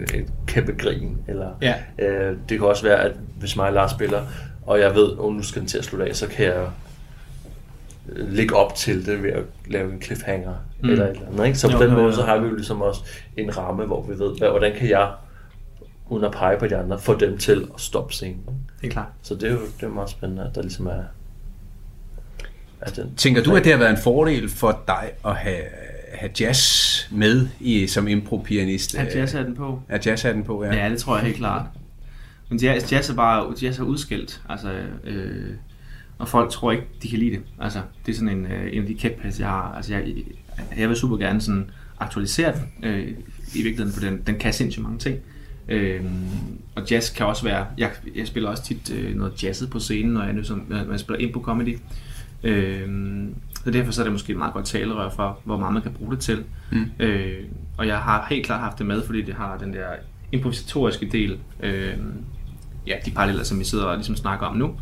et kæmpe grin, eller Ja. øh, det kan også være, at hvis mig og Lars spiller, og jeg ved, at oh, nu skal den til at slutte af, så kan jeg øh, lægge op til det ved at lave en cliffhanger, mm. eller et eller andet. Ikke? Så på Jo, den jo, måde, jo. så har vi jo ligesom også en ramme, hvor vi ved, hvad, hvordan kan jeg, uden at pege på de andre, få dem til at stoppe scenen. Det er klart. Så det er jo det er meget spændende, at der ligesom er, er den. Tænker du, at det har været en fordel for dig at have, have jazz med i, som impro-pianist? At jazz er den på. Er jazz er den på, ja. Ja, det tror jeg helt klart. Men jazz, jazz er bare jazz er udskilt, altså, øh, og folk tror ikke, de kan lide det. Altså, det er sådan en, øh, en af de kæpheste, jeg har. Altså, jeg, jeg vil super gerne sådan aktualisere den, øh, i virkeligheden, for den, den kan sindssygt mange ting. Øh, og jazz kan også være, jeg, jeg spiller også tit øh, noget jazzet på scenen, når jeg, nu, som, når jeg spiller ind på comedy. Øh, så derfor så er det måske et meget godt talerør for, hvor meget man kan bruge det til. Mm. Øh, og jeg har helt klart haft det med, fordi det har den der improvisatoriske del, øh, ja, de paralleller, som vi sidder og ligesom snakker om nu.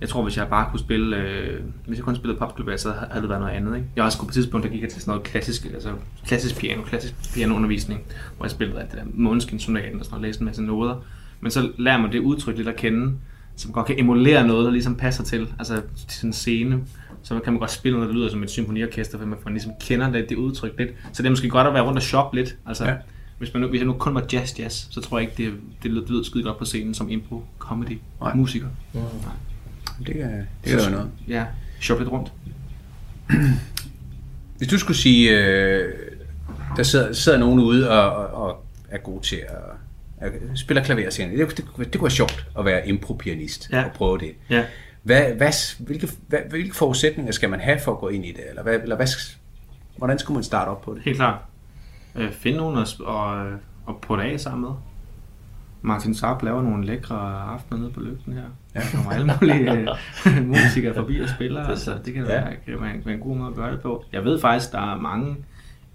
Jeg tror, hvis jeg bare kunne spille, øh, hvis jeg kun spillede popklubber, så havde det været noget andet. Ikke? Jeg har også på et tidspunkt, der gik jeg til sådan noget klassisk, altså klassisk piano, klassisk pianoundervisning, hvor jeg spillede alt det der Måneskin-sonaten og sådan noget, læste en masse noder. Men så lærer man det udtryk lidt at kende, som godt kan emulere noget, der ligesom passer til, altså til sådan en scene. Så kan man godt spille noget, der lyder som et symfoniorkester, fordi man ligesom kender det, det udtryk lidt. Så det er måske godt at være rundt og shoppe lidt. Altså, Ja. ja. hvis, man nu, hvis jeg nu kun var jazz-jazz, så tror jeg ikke, det, det, lød, det lød skide godt på scenen som impro, comedy, Nej. musiker. Det kan, det kan være noget. Ja, shoppe lidt rundt. Hvis du skulle sige, øh, der sidder, sidder nogen ude og, og, og er god til at, at spille klaver senere. Det, det, det kunne være sjovt at være impro-pianist Ja. og prøve det. Ja. Hvad, hvad, hvilke, hvad, hvilke forudsætninger skal man have for at gå ind i det? Eller, hvad, eller hvad, hvordan skulle man starte op på det? Helt klart. Øh, find nogen at, og, øh, og putte af sammen med. Martin Saab laver nogle lækre aftener nede på lygten her. Ja. Der kommer alle mulige øh, musikere forbi og spiller. Det, altså, det kan Ja. være, kan være en god måde at gøre det på. Jeg ved faktisk, der er mange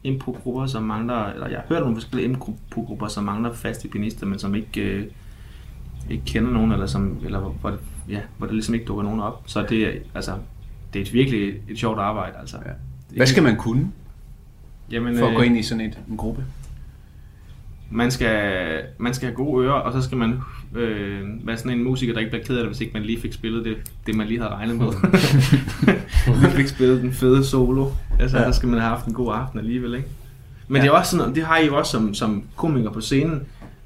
impro-grupper, som mangler, eller jeg har hørt nogle forskellige impro-grupper, som mangler faste pianister, men som ikke, øh, ikke kender nogen, eller, som, eller hvor, hvor, det- ja, hvor der ligesom ikke dukker nogen op. Så det er, altså, det er et virkelig et sjovt arbejde. Altså. Ja. Hvad skal man kunne Jamen, for at øh, gå ind i sådan et, en gruppe? Man skal, man skal have gode ører, og så skal man øh, være sådan en musiker, der ikke bliver ked af det, hvis ikke man lige fik spillet det, det man lige havde regnet med. man fik spillet den fede solo. Altså, Ja. så skal man have haft en god aften alligevel, ikke? Men ja. det er også sådan, det har I jo også som, som komiker på scenen,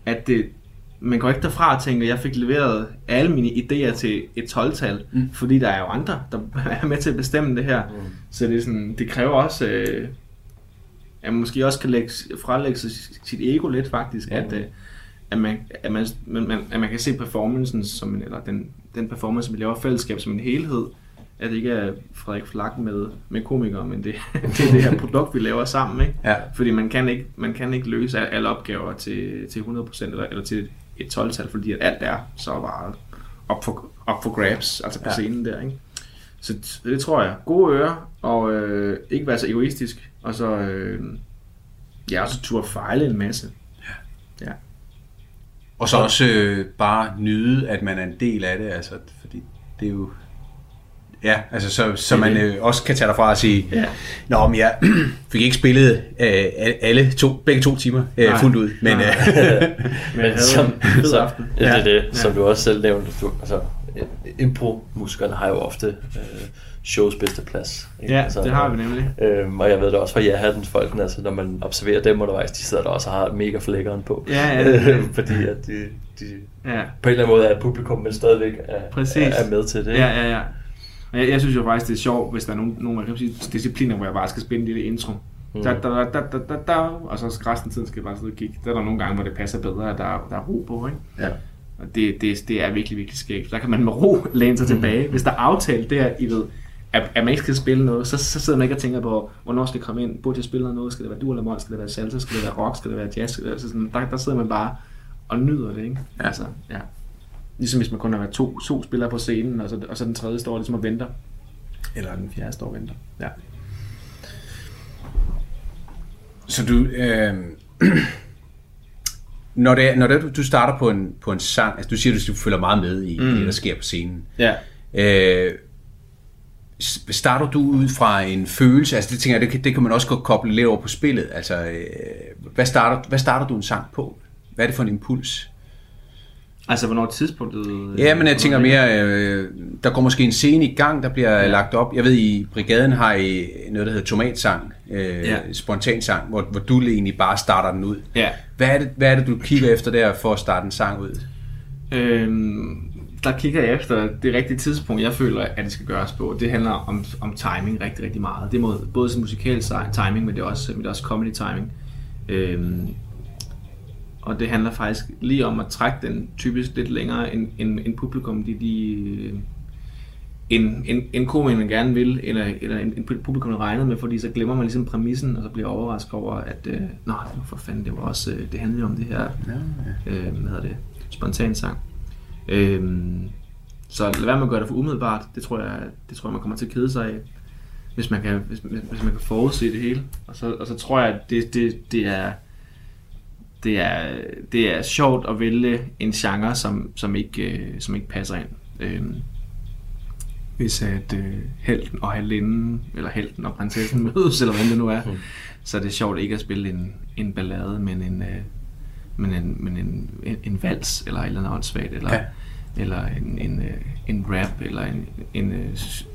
at det, man går ikke derfra og tænker, at jeg fik leveret alle mine idéer til et 12-tal, mm. fordi der er jo andre, der er med til at bestemme det her. Mm. Så det, er sådan, det kræver også, øh, at man måske også kan lægge, frelægge sig sit ego lidt faktisk, Ja. at, øh, at, man, at, man, man, at man kan se performancen som en, eller den, den performance, vi laver fællesskab som en helhed, at det ikke er Frederik Flak med, med komikere, men det, det er det her produkt, vi laver sammen. Ikke? Ja. Fordi man kan ikke, man kan ikke løse alle- opgaver til, til 100% eller, eller til et 12-tal, fordi at alt er så bare op for, op for grabs, altså på Ja. scenen der. Ikke? Så det tror jeg. Gode ører, og øh, ikke være så egoistisk, og så, øh, ja, og så turde fejle en masse. Ja. Og så også øh, bare nyde, at man er en del af det, altså, fordi det er jo... Ja, altså så, så man øh, også kan tage derfra og sige, Ja. Nå, men jeg fik ikke spillet øh, alle to, begge to timer øh, Nej. fuldt ud, men Nej. øh, Men som, en fed så, aften. ja, det er Ja. det, som du også selv nævnte. Du, altså, impro-musikerne har jo ofte øh, shows bedste plads. ikke? Ja, altså, det har vi nemlig. Øhm, og jeg ved det også fra ja-hattens folkene, altså når man observerer dem undervejs, de sidder der også og har mega flækkeren på. Ja, ja, det. Fordi at de, de, Ja. på en eller anden måde er publikum, men stadigvæk er, Præcis. er, er med til det. Ja, ja, ja. Og jeg, jeg synes jo faktisk, det er sjovt, hvis der er nogle, nogle kan sige, discipliner, hvor jeg bare skal spille en lille intro. Mm. Da, da, da, da, da, da, og så resten af tiden skal jeg bare sidde og kigge. Der er der nogle gange, hvor det passer bedre, at der, der er ro på, ikke? Ja. Og det, det, det er virkelig, virkelig skægt. Der kan man med ro læne sig tilbage. Hvis der er aftalt der, I ved, at, at man ikke skal spille noget, så, så sidder man ikke og tænker på, hvornår skal jeg komme ind? Burde jeg spille noget? Skal det være dur eller mol? Skal det være salsa? Skal det være rock? Skal det være jazz? Skal det være, så sådan, der, der sidder man bare og nyder det, ikke? Ja. Altså, ja. Ligesom hvis man kun har været to, to spillere på scenen, og så, og så den tredje står ligesom og venter. Eller den fjerde står og venter. Ja. så du... Øh, når det, er- når det, er, du- starter på en, på en sang, altså du siger, at du følger meget med i, mm. det, der sker på scenen. Ja. Øh, starter du ud fra en følelse, altså det tænker jeg, det kan, det kan man også godt koble lidt over på spillet, altså øh, hvad, starter, hvad starter du en sang på? Hvad er det for en impuls? Altså, hvornår tidspunktet... Ja, men jeg tænker mere, øh, der går måske en scene i gang, der bliver ja. lagt op. Jeg ved, i Brigaden har I noget, der hedder tomatsang, øh. Ja. spontansang, hvor, hvor du egentlig bare starter den ud. Ja. Hvad er, det, hvad er det, du kigger efter der for at starte en sang ud? Øhm, der kigger jeg efter det rigtige tidspunkt, jeg føler, at det skal gøres på. Det handler om, om timing rigtig, rigtig meget. Det er både sådan musikal si- timing, men det er også, men det er også comedy timing. Øhm, og det handler faktisk lige om at trække den typisk lidt længere end, end, end publikum, de, de øh, en, en, en komikeren gerne vil, eller, eller en, en publikum har regnet med, fordi så glemmer man ligesom præmissen, og så bliver overrasket over, at øh, nå, for fanden, det var også, øh, det handlede om det her, ja, ja. Øh, hvad hedder det, spontan sang. Øhm, så lad være med at gøre det for umiddelbart, det tror jeg, det tror jeg man kommer til at kede sig af, hvis man kan, hvis, hvis man kan forudse det hele. Og så, og så tror jeg, at det, det, det er, det er, det er sjovt at vælge en genre, som, som, ikke, øh, som ikke passer ind. Øhm, hvis at øh, helten og heltinden, eller helten og prinsessen mødes, eller hvad det nu er, så er det sjovt ikke at spille en, en ballade, men en, øh, men en, men en, en, en vals, eller et eller andet åndssvagt, eller, Ja. eller en, en, øh, en rap, eller en, en øh,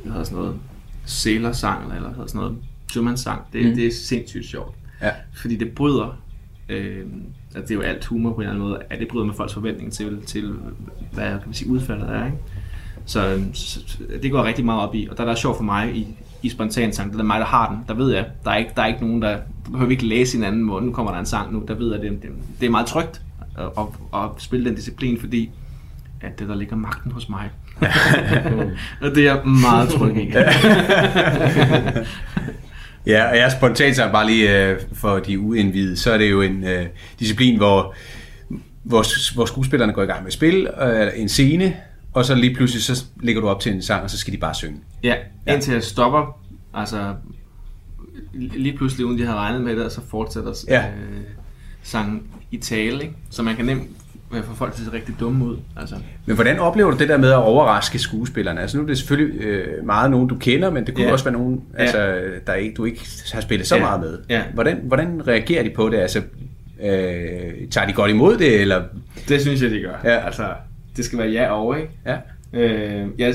hvad hedder sådan noget, sælersang, eller hvad hedder sådan noget, sømandssang. Det, Mm. det er sindssygt sjovt. Ja. Fordi det bryder, øh, altså det er jo alt humor på en eller anden måde, at det bryder med folks forventning til, til hvad kan man sige, udfaldet er, ikke? Så, øhm, så det går jeg rigtig meget op i, og der er der er sjovt for mig i, i spontansang, det er mig, der har den, der ved jeg, der er ikke, der er ikke nogen, der behøver ikke læse hinanden, hvor nu kommer der en sang nu, der ved jeg, det, det, det er meget trygt at, at, at spille den disciplin, fordi at det, der ligger magten hos mig. og det er jeg meget tryg i. Ja, og jeg spontant sagt bare lige øh, for de uindvidede, så er det jo en øh, disciplin, hvor, hvor, hvor skuespillerne går i gang med at spille øh, en scene, og så lige pludselig så lægger du op til en sang, og så skal de bare synge. Ja, indtil jeg stopper, altså lige pludselig uden de har regnet med det, og så fortsætter Ja. øh, sangen i tale, ikke? så man kan nemt få folk til at se rigtig dumme ud. Altså. Men hvordan oplever du det der med at overraske skuespillerne? Altså nu er det selvfølgelig øh, meget nogen, du kender, men det kunne Ja. også være nogen, Ja. altså, der ikke, du ikke har spillet så Ja. meget med. Ja. Hvordan, hvordan reagerer de på det? Altså, øh, tager de godt imod det, eller? Det synes jeg, de gør. Ja. Altså, det skal være ja og, ikke? Ja. Øh, jeg,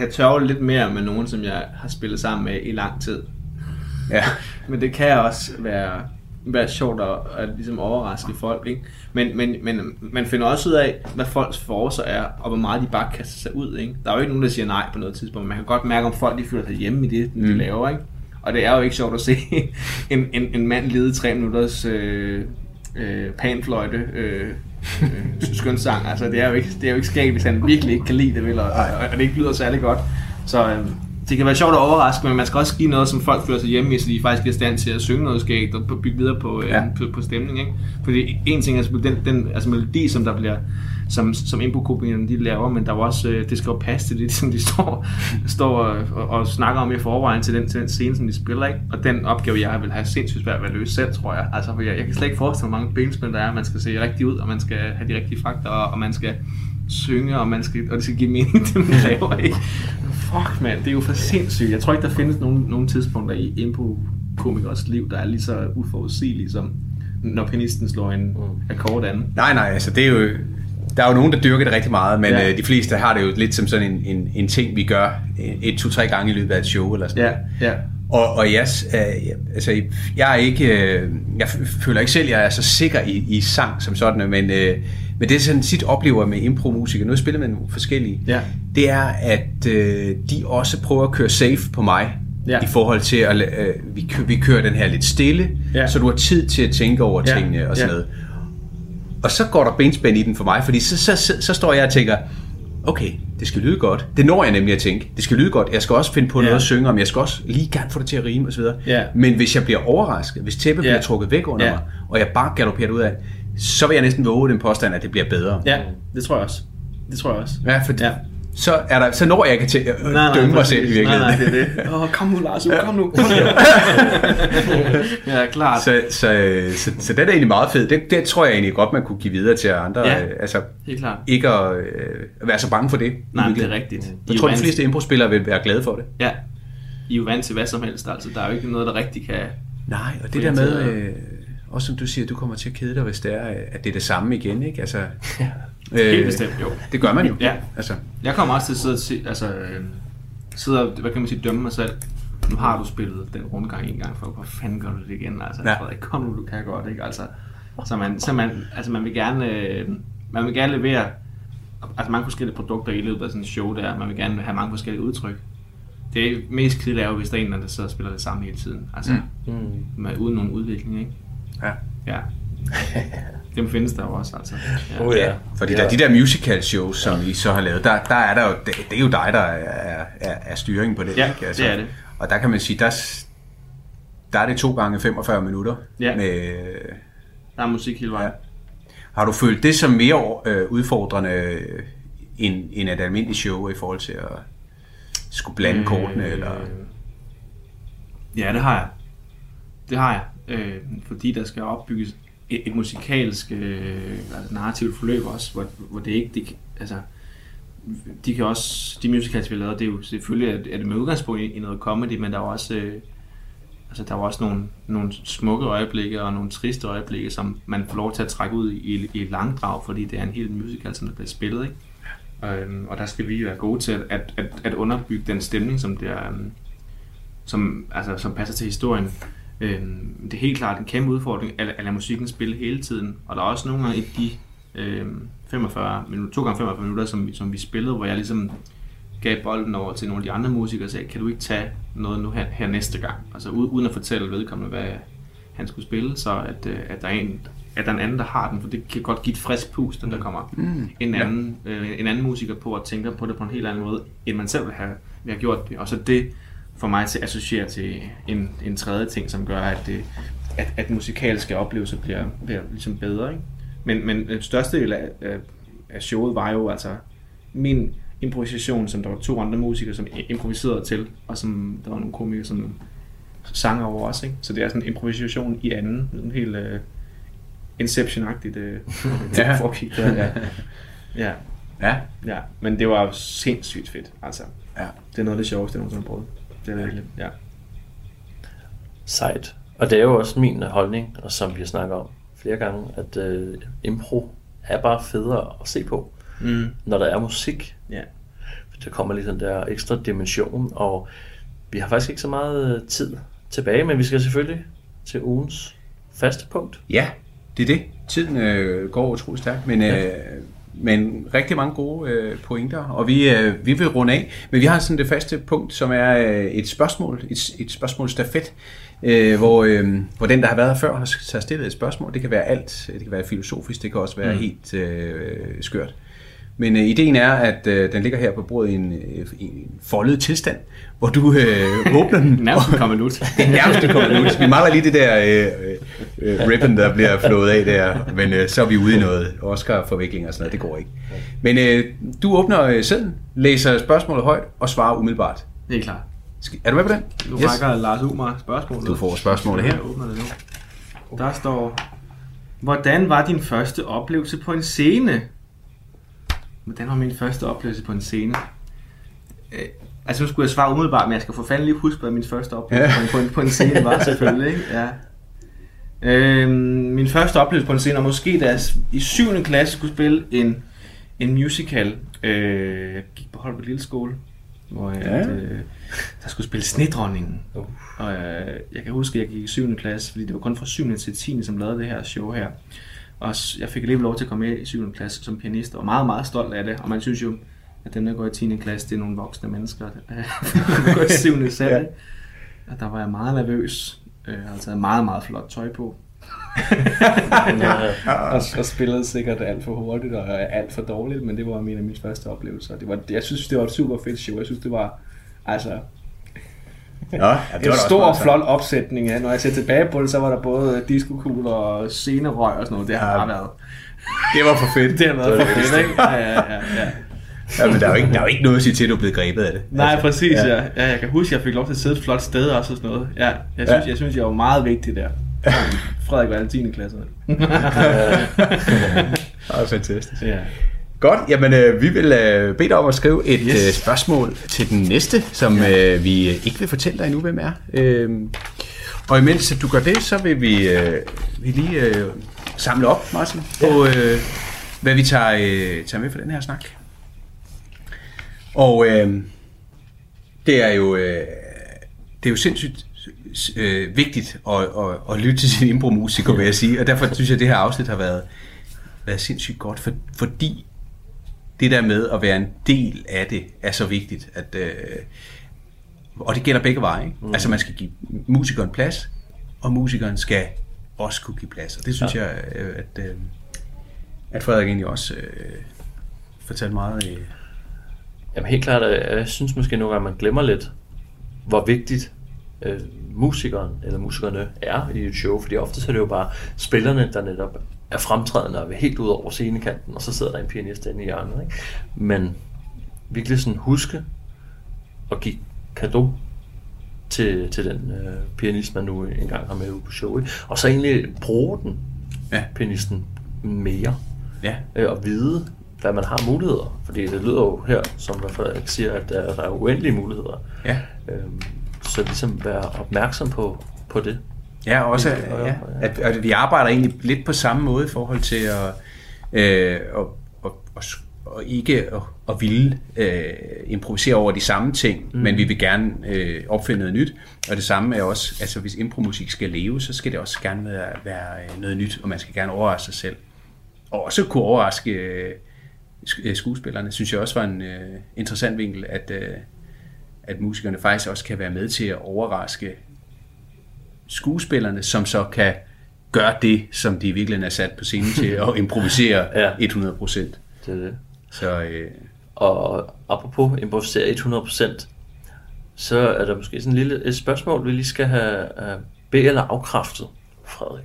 jeg tør jo lidt mere med nogen, som jeg har spillet sammen med i lang tid. Ja. Men det kan også være, være sjovt at, at ligesom overraske folk. Ikke? Men, men, men man finder også ud af, hvad folks forser er, og hvor meget de bare kaster sig ud. Ikke? Der er jo ikke nogen, der siger nej på noget tidspunkt. Man kan godt mærke, om folk de føler sig hjemme i det, de Mm. laver. Ikke? Og det er jo ikke sjovt at se en, en, en mand lede tre minutters øh, øh, panfløjte øh, øh, skøn sang. Altså, det er jo ikke, det er jo ikke skægt, hvis han virkelig ikke kan lide det, vel, og, og, og det ikke lyder særlig godt. Så øh, det kan være sjovt at overraske, men man skal også give noget, som folk føler sig hjemme i, så de faktisk er i stand til at synge noget skægt og bygge videre på, øh, Ja. på, på stemning. Ikke? Fordi en ting er selvfølgelig den, den altså melodi, som der bliver som, som improkopierne de laver, men der er jo også, øh, det skal jo passe til det, som de står, står og, og, snakker om i forvejen til den, til den scene, som de spiller. Ikke? Og den opgave, jeg vil have sindssygt svært ved at løse selv, tror jeg. Altså, for jeg, jeg kan slet ikke forestille mig, hvor mange benspil der er. Man skal se rigtig ud, og man skal have de rigtige fakta, og, og man skal synge, og, man skal, og det skal give mening, det man laver. Ikke? Fuck, mand, det er jo for sindssygt. Jeg tror ikke, der findes nogen, nogen tidspunkter i impro-komikers liv, der er lige så uforudsigelige som når pianisten slår en akkord an. Nej, nej, altså det er jo... Der er jo nogen, der dyrker det rigtig meget, men Ja. øh, de fleste har det jo lidt som sådan en, en, en ting, vi gør øh, et, to, tre gange i løbet af et show eller sådan Ja, ja. Og, og jeg, øh, jeg- altså, jeg er ikke, øh, jeg føler ikke selv, at jeg er så sikker i, i sang som sådan, men, øh, men det er sådan tit oplever med impro-musikere, nu spiller man forskellige, Ja. det er, at øh, de også prøver at køre safe på mig, Ja. i forhold til, at øh, vi, kø- vi kører den her lidt stille, Ja. så du har tid til at tænke over Ja. tingene og sådan Ja. noget. Og så går der benspænd i den for mig, fordi så, så, så, så står jeg og tænker, okay, det skal lyde godt. Det når jeg nemlig at tænke. Det skal lyde godt. Jeg skal også finde på Ja. noget at synge om. Jeg skal også lige gerne få det til at rime osv. Ja. Men hvis jeg bliver overrasket, hvis tæppet Ja. bliver trukket væk under Ja. mig, og jeg bare galopperer ud af, så vil jeg næsten våge den påstand, at det bliver bedre. Ja, det tror jeg også. Det tror jeg også. Ja, for Ja. Så, er der, så når jeg ikke til at øh, dømme mig præcis. selv i virkeligheden. Nej, nej, det er det. Åh, oh, kom nu, Lars. Kom nu. Kom nu. ja, klart. Så, så, så, så det er egentlig meget fedt. Det, det tror jeg egentlig godt, man kunne give videre til andre. Ja. Øh, Altså, Helt klart. ikke at, øh, være så bange for det. i Nej, det er rigtigt. I Jeg jo tror, de fleste impro-spillere vil være glade for det. Ja. I er jo vant til hvad som helst, altså. Der er jo ikke noget, der rigtig kan... Nej, og det der med, at- øh, også som du siger, du kommer til at kede dig, hvis det er, at det er det samme igen, ikke? Altså, øh, Helt bestemt, jo. Det gør man jo. Ja. Altså, Jeg kommer også til at sidde og, se, altså, øh, sidde og, hvad kan man sige, dømme mig selv. Nu har du spillet den rundgang en gang, for hvor fanden gør du det igen? Altså, Ja. Frederik, kom nu, du kan godt, ikke? Altså, så man, så man, altså, man vil gerne, øh, man vil gerne levere altså mange forskellige produkter i løbet af sådan et show der. Man vil gerne have mange forskellige udtryk. Det mest kedelige er jo, hvis der er en, der sidder og spiller det samme hele tiden. Altså, Mm. med, uden nogen udvikling, ikke? ja. Ja. Dem findes der jo også, altså. Ja. Oh, ja. Fordi ja. der er de der musical shows, som I så har lavet, der, der er der jo, det, det er jo dig, der er, er, er styringen på det. Ja, ikke? Altså, det er det. Og der kan man sige, der, der er det to gange 45 minutter. Ja. Med, Der er musik hele vejen. Ja. har du følt det som mere øh, udfordrende øh, end, end et almindeligt show i forhold til at skulle blande kortene? Eller? Ja, det har jeg. Det har jeg. Øh, fordi der skal opbygges et, et musikalsk øh, altså narrativt forløb også, hvor, hvor det ikke... Det, altså, de kan også, de musicals, vi har lavet, det er jo selvfølgelig at, er det med udgangspunkt i, i noget comedy, men der er også, øh, altså der er også nogle, nogle smukke øjeblikke og nogle triste øjeblikke, som man får lov til at trække ud i, i et langdrag, fordi det er en hel musical, som der bliver spillet, ikke? Øhm, og der skal vi være gode til at, at, at, at underbygge den stemning, som der, øhm, som, altså, som passer til historien. Øhm, det er helt klart en kæmpe udfordring at, at lade musikken spille hele tiden. Og der er også nogle gange i de øhm, 45 minutter, to gange 45 minutter, som, som vi spillede, hvor jeg ligesom gav bolden over til nogle af de andre musikere og sagde, kan du ikke tage noget nu her, her næste gang? Altså uden at fortælle vedkommende, hvad han skulle spille, så at, øh, at der er en, at der er en anden, der har den, for det kan godt give et frisk pust, at der kommer mm. en, anden, øh, en anden musiker på og tænker på det på en helt anden måde, end man selv vil have, vil have gjort det. Og så det får mig til at associere til en, en tredje ting, som gør, at, det, at, at musikalske oplevelser bliver, bliver ligesom bedre. Ikke? Men, men den største del af, af, showet var jo altså min improvisation, som der var to andre musikere, som improviserede til, og som der var nogle komikere, som sang over også. Ikke? Så det er sådan en improvisation i anden, sådan helt uh, Inception-agtigt uh, Ja. ja. foregik der. Ja. ja. Ja. ja, men det var sindssygt fedt, altså. Ja. Det er noget af det sjoveste, jeg nogensinde har prøvet. Det er virkelig, ja. Sejt. Og det er jo også min holdning, og som vi har snakket om flere gange, at øh, impro er bare federe at se på, Mm. når der er musik. Ja. For Der kommer lige den der ekstra dimension, og vi har faktisk ikke så meget øh, tid tilbage, men vi skal selvfølgelig til ugens faste punkt. Ja, det er det. Tiden øh, går utrolig stærkt, men, øh, men rigtig mange gode øh, pointer, og vi, øh, vi vil runde af. Men vi har sådan det faste punkt, som er øh, et spørgsmål, et, et spørgsmål stafet, øh, hvor, øh, hvor den, der har været her før, har har stillet et spørgsmål. Det kan være alt. Det kan være filosofisk, det kan også være mm. helt øh, skørt. Men øh, ideen er, at øh, den ligger her på bordet i en, øh, en foldet tilstand, hvor du øh, åbner den. Nærmest kommer ud. Det er nærmest kommet ud. Vi mangler lige det der øh, øh, ribbon, der bliver flået af der, men øh, så er vi ude i noget Oscar-forvikling og sådan noget. Det går ikke. Men øh, du åbner øh, sæden, læser spørgsmålet højt og svarer umiddelbart. Det er klart. Er du med på den? Du yes. rækker Lars Umar spørgsmålet. Du får spørgsmålet her. Jeg åbner det nu. Der står, hvordan var din første oplevelse på en scene? Hvordan var min første oplevelse på en scene? Øh, altså nu skulle jeg svare umiddelbart, men jeg skal for fanden lige huske, hvad min første oplevelse Ja. på, en, på en scene var selvfølgelig. Ikke? Ja. Øhm, min første oplevelse på en scene var måske, da jeg i 7. klasse skulle spille en, en musical. Øh, jeg gik på Holbæk Lille Skole, hvor jeg, Ja. ja. øh, der skulle spille Snedronningen. Uh. Og øh, jeg kan huske, at jeg gik i 7. klasse, fordi det var kun fra 7. til 10. som lavede det her show her. Og jeg fik alligevel lov til at komme med i 7. klasse som pianist, og var meget, meget stolt af det. Og man synes jo, at dem, der går i 10. klasse, det er nogle voksne mennesker. der går i 7. selv. Ja. ja. Og der var jeg meget nervøs. Øh, Jeg havde taget meget, meget flot tøj på. Øh, Og, og spillede sikkert alt for hurtigt og alt for dårligt, men det var en af mine første oplevelser. Det var, jeg synes, det var et super fedt show. Jeg synes, det var altså, Nå, ja, det var en stor, flot opsætning. Ja. Når jeg ser tilbage på det, så var der både diskokugler og scenerøg og sådan noget. Det har Ja. bare været. Det var for fedt. Det har været for fedt, ikke? Ja, ja, ja, ja. Ja, men der er, jo ikke, der er jo ikke noget at sige til, at du er blevet grebet af det. Nej, præcis, ja. ja. ja. Jeg kan huske, at jeg fik lov til at sidde et flot sted også og sådan noget. Ja, jeg synes, Ja. ja. jeg, synes jeg var meget vigtig der. Frederik var alle 10. klasse. Det er fantastisk. Ja. Godt, jamen øh, vi vil øh, bede dig om at skrive et yes. Øh, spørgsmål til den næste, som ja. øh, vi øh, ikke vil fortælle dig endnu, hvem er. Øh, og imens du gør det, så vil vi, øh, vi lige øh, samle op, Martin, på øh, hvad vi tager, øh, tager med for den her snak. Og øh, det er jo øh, det er jo sindssygt øh, vigtigt at, at, at lytte til sin impro-musiker, vil jeg sige. Og derfor synes jeg, at det her afsnit har været, været sindssygt godt, for, fordi det der med at være en del af det er så vigtigt, at, øh, og det gælder begge veje. Ikke? Mm. Altså man skal give musikeren plads, og musikeren skal også kunne give plads. Og det synes ja. jeg, øh, at, øh, at Frederik egentlig også øh, fortalte meget i... Jamen helt klart, at jeg synes måske nogle gange, man glemmer lidt, hvor vigtigt øh, musikeren eller musikerne er i et show, fordi ofte så er det jo bare spillerne, der netop er fremtrædende og er helt ud over scenekanten, og så sidder der en pianist inde i hjørnet. Ikke? Men virkelig sådan huske at give kado til, til den øh, pianist, man nu engang har med på show. Ikke? Og så egentlig bruge den, Ja. pianisten, mere Ja, øh, og vide, hvad man har muligheder. Fordi det lyder jo her, som Frederik siger, at der, der er uendelige muligheder. ja. Øhm, så ligesom være opmærksom på, på det. Ja, også Ja, ja, at, at vi arbejder egentlig lidt på samme måde i forhold til at, øh, at, at, at, at ikke at, at ville øh, improvisere over de samme ting, mm. men vi vil gerne øh, opfinde noget nyt. Og det samme er også, altså hvis impromusik skal leve, så skal det også gerne være, være øh, noget nyt, og man skal gerne overraske sig selv. Og også kunne overraske øh, øh, skuespillerne, synes jeg også var en øh, interessant vinkel, at, øh, at musikerne faktisk også kan være med til at overraske skuespillerne, som så kan gøre det, som de virkelig er sat på scenen til at improvisere Ja. 100%. Det er det. Så øh, Og apropos improvisere 100%, så er der måske sådan en lille et spørgsmål, vi lige skal have uh, be- eller afkræftet, Frederik.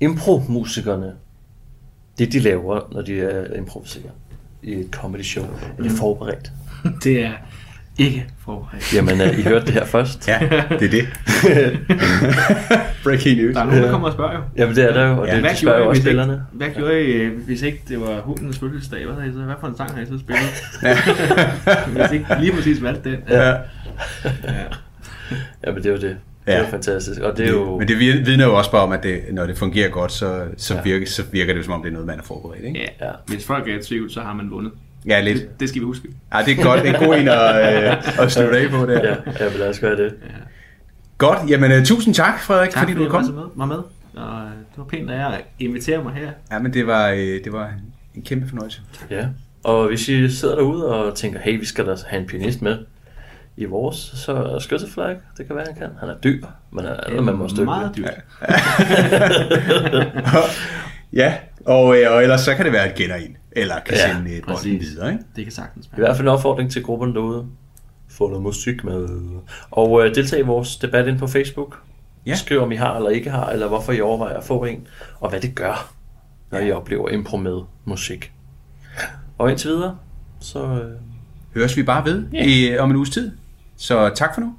Impro-musikerne, det de laver, når de er improviserer i et comedy show, er det forberedt? Det er ikke forberedt. Jamen, uh, I hørte det her først. ja, det er det. Breaking news. Der er nogen, der kommer og spørger jo. Jamen, det er der jo, og Ja, det, Hvad de spørger jo også hvis ikke, spillerne. hvad gjorde I, øh, hvis ikke det var hundens fødselsdag? Hvad, havde I så, hvad for en sang har I så spillet? hvis ikke lige præcis valgte den. Ja. ja. Jamen, det er jo det. Det er Ja. fantastisk. Og det er jo... Men det vidner jo også bare om, at det, når det fungerer godt, så, så, virker, så virker det som om, det er noget, man er forberedt. Ikke? ja. Ja. Hvis folk er i tvivl, så har man vundet. Ja, lidt. Det, det skal vi huske. Ja, det er godt. Det er en god en at, øh, at slutte af på der. Ja, jeg vil også gøre det. Godt. Jamen, uh, tusind tak, Frederik, Tak fordi du kom. var med, var med. Og øh, det var pænt af jer at invitere mig her. Ja, men det var, øh, det var en kæmpe fornøjelse. Ja, og hvis I sidder derude og tænker, hey, vi skal da have en pianist med i vores, så Skøtteflag, det kan være, han kan. Han er dyr, men han er, man må støtte Meget med. dyrt. Ja, Og, øh, og ellers så kan det være, at gætter en, eller kan Ja, sende et bånd videre. Ikke? Det kan sagtens I være. hvert fald en opfordring til grupperne derude. Få noget musik med. Og øh, deltag i vores debat ind på Facebook. Ja. Ja. Skriv om I har eller ikke har, eller hvorfor I overvejer at få en, og hvad det gør, når I oplever impro med musik. Og indtil videre, så øh, Høres vi bare ved i, om en uges tid. Så tak for nu.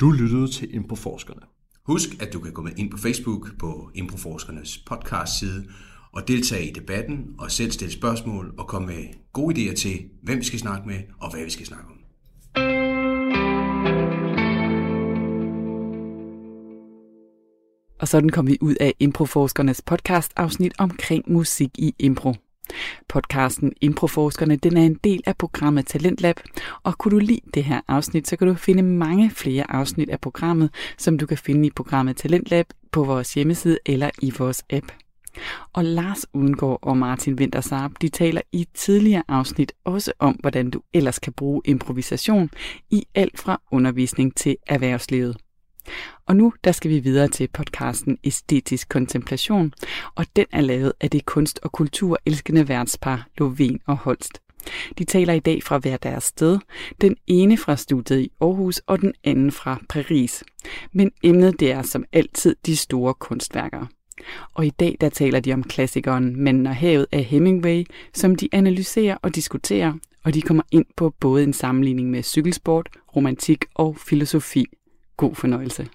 Du lyttede til Improforskerne. Husk, at du kan gå med ind på Facebook på Improforskernes podcast side og deltage i debatten og selv stille spørgsmål og komme med gode idéer til, hvem vi skal snakke med og hvad vi skal snakke om. Og sådan kom vi ud af Improforskernes podcast afsnit omkring musik i impro. Podcasten Improforskerne den er en del af programmet Talentlab, og kunne du lide det her afsnit, så kan du finde mange flere afsnit af programmet, som du kan finde i programmet Talentlab på vores hjemmeside eller i vores app. Og Lars Udengård og Martin Wintersarp, de taler i tidligere afsnit også om, hvordan du ellers kan bruge improvisation i alt fra undervisning til erhvervslivet. Og nu der skal vi videre til podcasten Æstetisk Kontemplation, og den er lavet af det kunst- og kulturelskende værtspar Lovén og Holst. De taler i dag fra hver deres sted, den ene fra studiet i Aarhus og den anden fra Paris. Men emnet det er som altid de store kunstværker. Og i dag der taler de om klassikeren Manden og havet af Hemingway, som de analyserer og diskuterer, og de kommer ind på både en sammenligning med cykelsport, romantik og filosofi. God fornøjelse.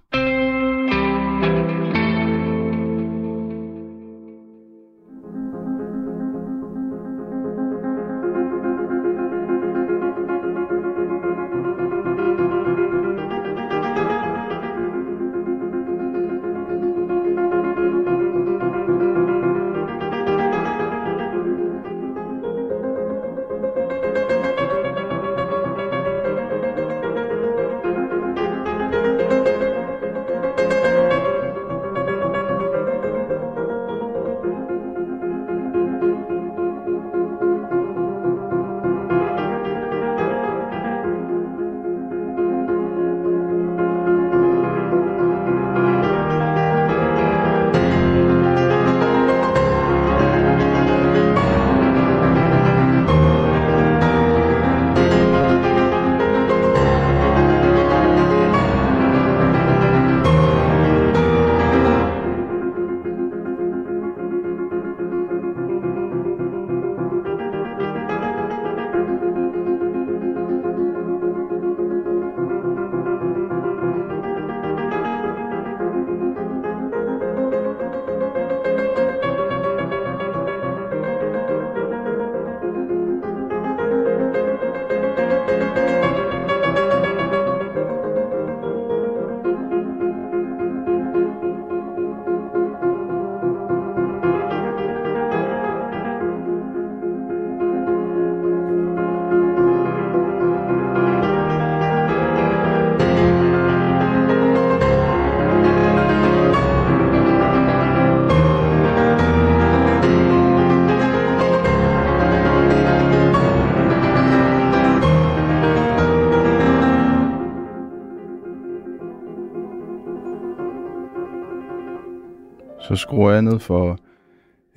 Så skruer jeg ned for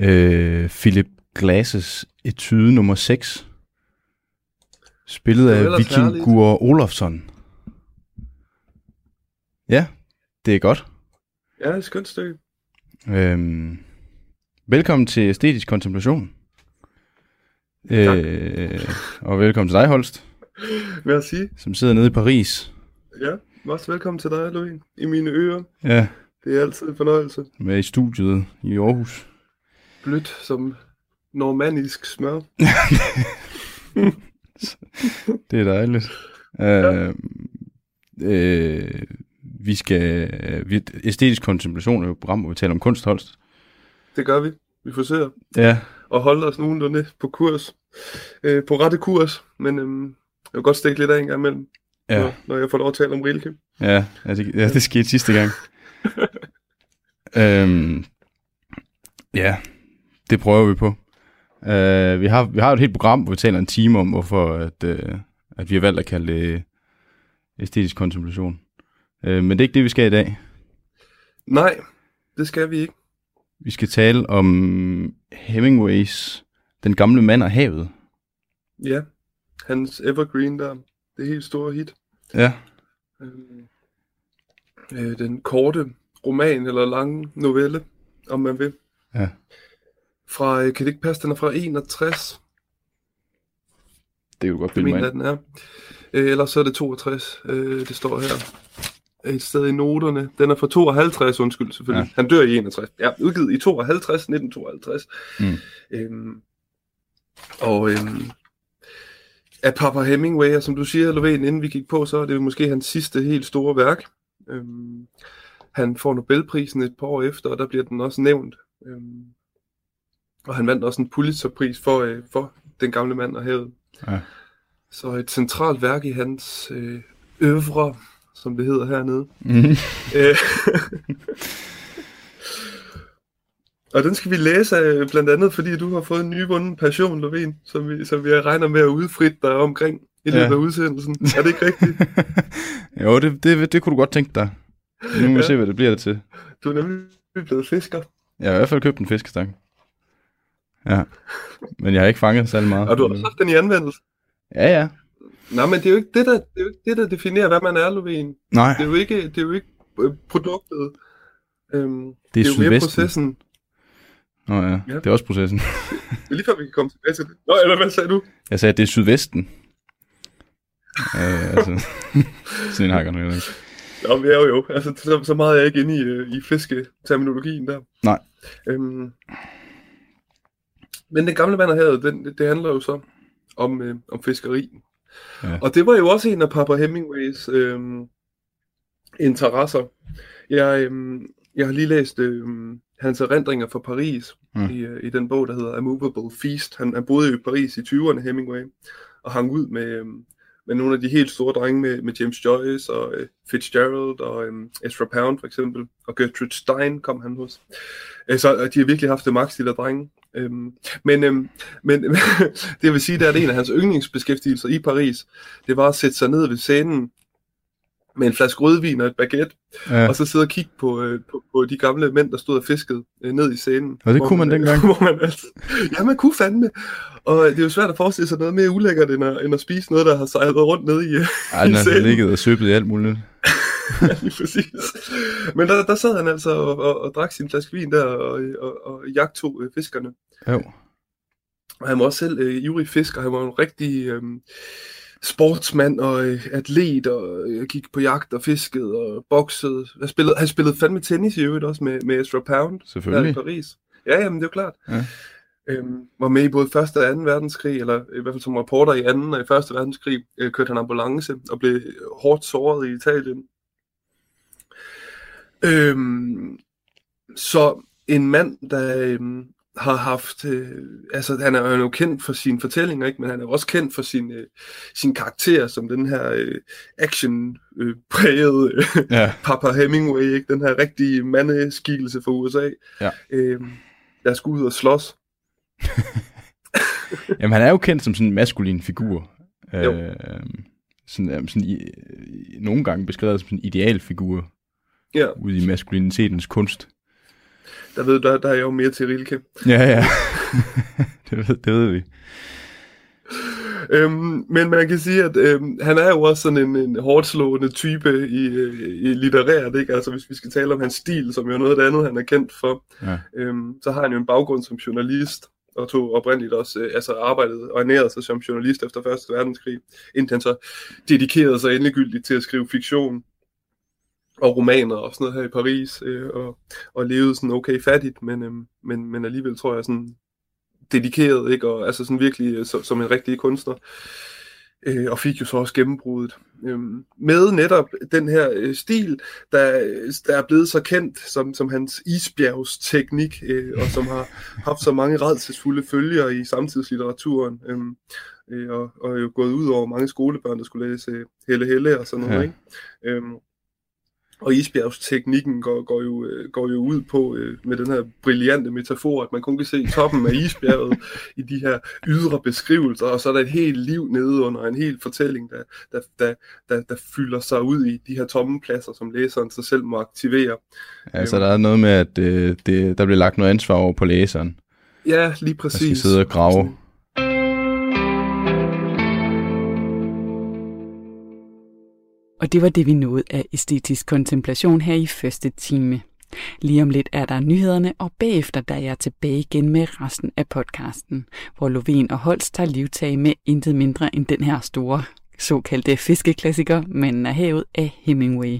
øh, Philip Glasses etude nummer 6. Spillet af Vikingur Olofsson. Ja, det er godt. Ja, det er et skønt stykke. Øhm, velkommen til Æstetisk Kontemplation. Øh, og velkommen til dig, Holst, Hvad at sige? som sidder nede i Paris. Ja, også velkommen til dig, Louis. I mine ører. Ja, Det er altid en fornøjelse. med i studiet i Aarhus. Blødt som normannisk smør. Det er dejligt. Øh, øh, vi skal... Vi, æstetisk kontemplation er jo et program, hvor vi taler om kunst, Holst. Det gør vi. Vi forsøger Ja, at holde os nogenlunde på kurs. Øh, på rette kurs. Men øhm, jeg vil godt stikke lidt af en gang imellem, ja, når, når jeg får lov at tale om Rilke. ja, ja, det, ja, det skete sidste gang. øhm, ja, det prøver vi på. Uh, vi, har, vi har et helt program, hvor vi taler en time om, hvorfor at, uh, at vi har valgt at kalde det æstetisk kontemplation. Uh, men det er ikke det, vi skal i dag. Nej, det skal vi ikke. Vi skal tale om Hemingways Den gamle mand og havet. Ja, hans Evergreen der, det helt store hit. Ja, Øhm, øh, den korte roman eller lange novelle, om man vil. Ja. Fra, øh, kan det ikke passe, den er fra 61, det kan du godt bilde mig den er. Øh, ellers så er det 62, øh, det står her. Et sted i noterne. Den er fra 52, undskyld selvfølgelig. Ja. Han dør i 61. Ja, udgivet i 52, 1952. Mm. Øhm, og øhm, af Papa Hemingway, og som du siger, Lovén, inden vi gik på, så er det jo måske hans sidste helt store værk. Øhm, han får Nobelprisen et par år efter, og der bliver den også nævnt. Øhm, og han vandt også en Pulitzerpris for, øh, for Den gamle mand og havet. Ja. Så et centralt værk i hans øh, øvre, som det hedder hernede. Mm. Øh, og den skal vi læse af, blandt andet, fordi du har fået en nyvunden passion, Lovén, som vi, som vi regner med at udfritte dig omkring i løbet Ja. af udsendelsen. Er det ikke rigtigt? jo, det, det, det kunne du godt tænke dig. Nu må vi Ja. se, hvad det bliver det til. Du er nemlig blevet fisker, Jeg har i hvert fald købt en fiskestang. Ja. Men jeg har ikke fanget særlig meget. og du har også haft den i anvendelse. Ja, ja. Nej, men det er jo ikke det, der, det er jo ikke det, der definerer, hvad man er, Lovén. Nej, Det er jo ikke, det er jo ikke øh, produktet. Øhm, det det er er jo mere processen. Nå ja, Ja. det er også processen. Det er lige før, vi kan komme tilbage til det. Nå, eller hvad sagde du? Jeg sagde, at det er sydvesten. Øh, altså, hakker nu. ikke. Nå, men jo jo. Altså, så, så meget er jeg ikke inde i, øh, i fisketerminologien der. Nej. Øhm, men den gamle vand og havet, den, det, handler jo så om, øh, om fiskeri. Ja. Og det var jo også en af Papa Hemingways øh, interesser. Jeg, øh, jeg har lige læst øh, hans erindringer fra Paris mm. i, øh, i den bog, der hedder A Movable Feast. Han, han boede jo i Paris i 20'erne, Hemingway, og hang ud med, øh, med nogle af de helt store drenge, med, med James Joyce og øh, Fitzgerald og øh, Ezra Pound for eksempel, og Gertrude Stein kom han hos. Øh, så øh, de har virkelig haft det maks, de der drenge. Øhm, men øhm, men det jeg vil sige, det er, at en af hans yndlingsbeskæftigelser i Paris, det var at sætte sig ned ved scenen med en flaske rødvin og et baguette, Ja. og så sidde og kigge på, øh, på, på de gamle mænd, der stod og fiskede øh, ned i scenen. Og det kunne man dengang? Hvor man altså, ja, man kunne fandme. Og øh, det er jo svært at forestille sig noget mere ulækkert, end at, end at spise noget, der har sejlet rundt ned i, øh, Ej, den i har scenen. ligget og søbet i alt muligt. Lige præcis. Men der, der sad han altså og, og, og drak sin flaske vin der, og, og, og jagtog øh, fiskerne. Jo. Og han var også selv øh, ivrig fisker. Han var en rigtig øh, sportsmand og øh, atlet, og øh, gik på jagt og fiskede og boksede. Han spillede, han spillede fandme tennis i øvrigt også med, med Ezra Pound her i Selvfølgelig. Paris. Ja, jamen det er jo klart. Ja. Øhm, var med i både 1. og 2. verdenskrig, eller i hvert fald som reporter i 2. og i 1. verdenskrig, øh, kørte han ambulance og blev hårdt såret i Italien. Øhm, så en mand, der øhm, har haft, øh, altså han er jo kendt for sine fortællinger, ikke? men han er også kendt for sin, øh, sin karakter som den her øh, action-prægede øh, Ja. Papa Hemingway, ikke? den her rigtige mandeskikkelse fra USA, Ja. øhm, der skulle ud og slås. Jamen, han er jo kendt som sådan en maskulin figur. Jo. Øh, sådan, øh, sådan i, i, nogle gange beskrevet som sådan en idealfigur Ja, ude i maskulinitetens kunst. Der ved der, der er jeg jo mere til Rilke. Ja, ja. det, ved, det ved vi. Øhm, men man kan sige, at øhm, han er jo også sådan en, en hårdt slående type i, øh, i litterært, ikke? Altså hvis vi skal tale om hans stil, som jo er noget af det andet, han er kendt for, Ja. øhm, så har han jo en baggrund som journalist, og tog oprindeligt også øh, altså arbejdet og ernærede sig som journalist efter 1. verdenskrig, indtil han så dedikerede sig endegyldigt til at skrive fiktion og romaner og sådan noget her i Paris, øh, og, og levede sådan okay fattigt, men, øhm, men, men alligevel tror jeg sådan dedikeret, ikke? Og altså sådan virkelig øh, som, som en rigtig kunstner. Øh, og fik jo så også gennembruddet. Øhm, med netop den her øh, stil, der, der er blevet så kendt som, som hans isbjergsteknik, øh, og som har haft så mange redselsfulde følgere i samtidslitteraturen, øhm, øh, og, og jo gået ud over mange skolebørn, der skulle læse øh, Helle Helle og sådan noget. Ja. Ikke? Øhm, og isbjergsteknikken går, går, jo, øh, går jo ud på øh, med den her brillante metafor, at man kun kan se toppen af isbjerget i de her ydre beskrivelser, og så er der et helt liv nede under en hel fortælling, der, der, der, der, der fylder sig ud i de her tomme pladser, som læseren sig selv må aktivere. Ja, så der er noget med, at det, det, der bliver lagt noget ansvar over på læseren. Ja, lige præcis. Der skal sidde og grave. Og det var det, vi nåede af æstetisk kontemplation her i første time. Lige om lidt er der nyhederne, og bagefter der er jeg tilbage igen med resten af podcasten, hvor Lovén og Holst tager livtag med intet mindre end den her store såkaldte fiskeklassiker, Manden er havet af Hemingway.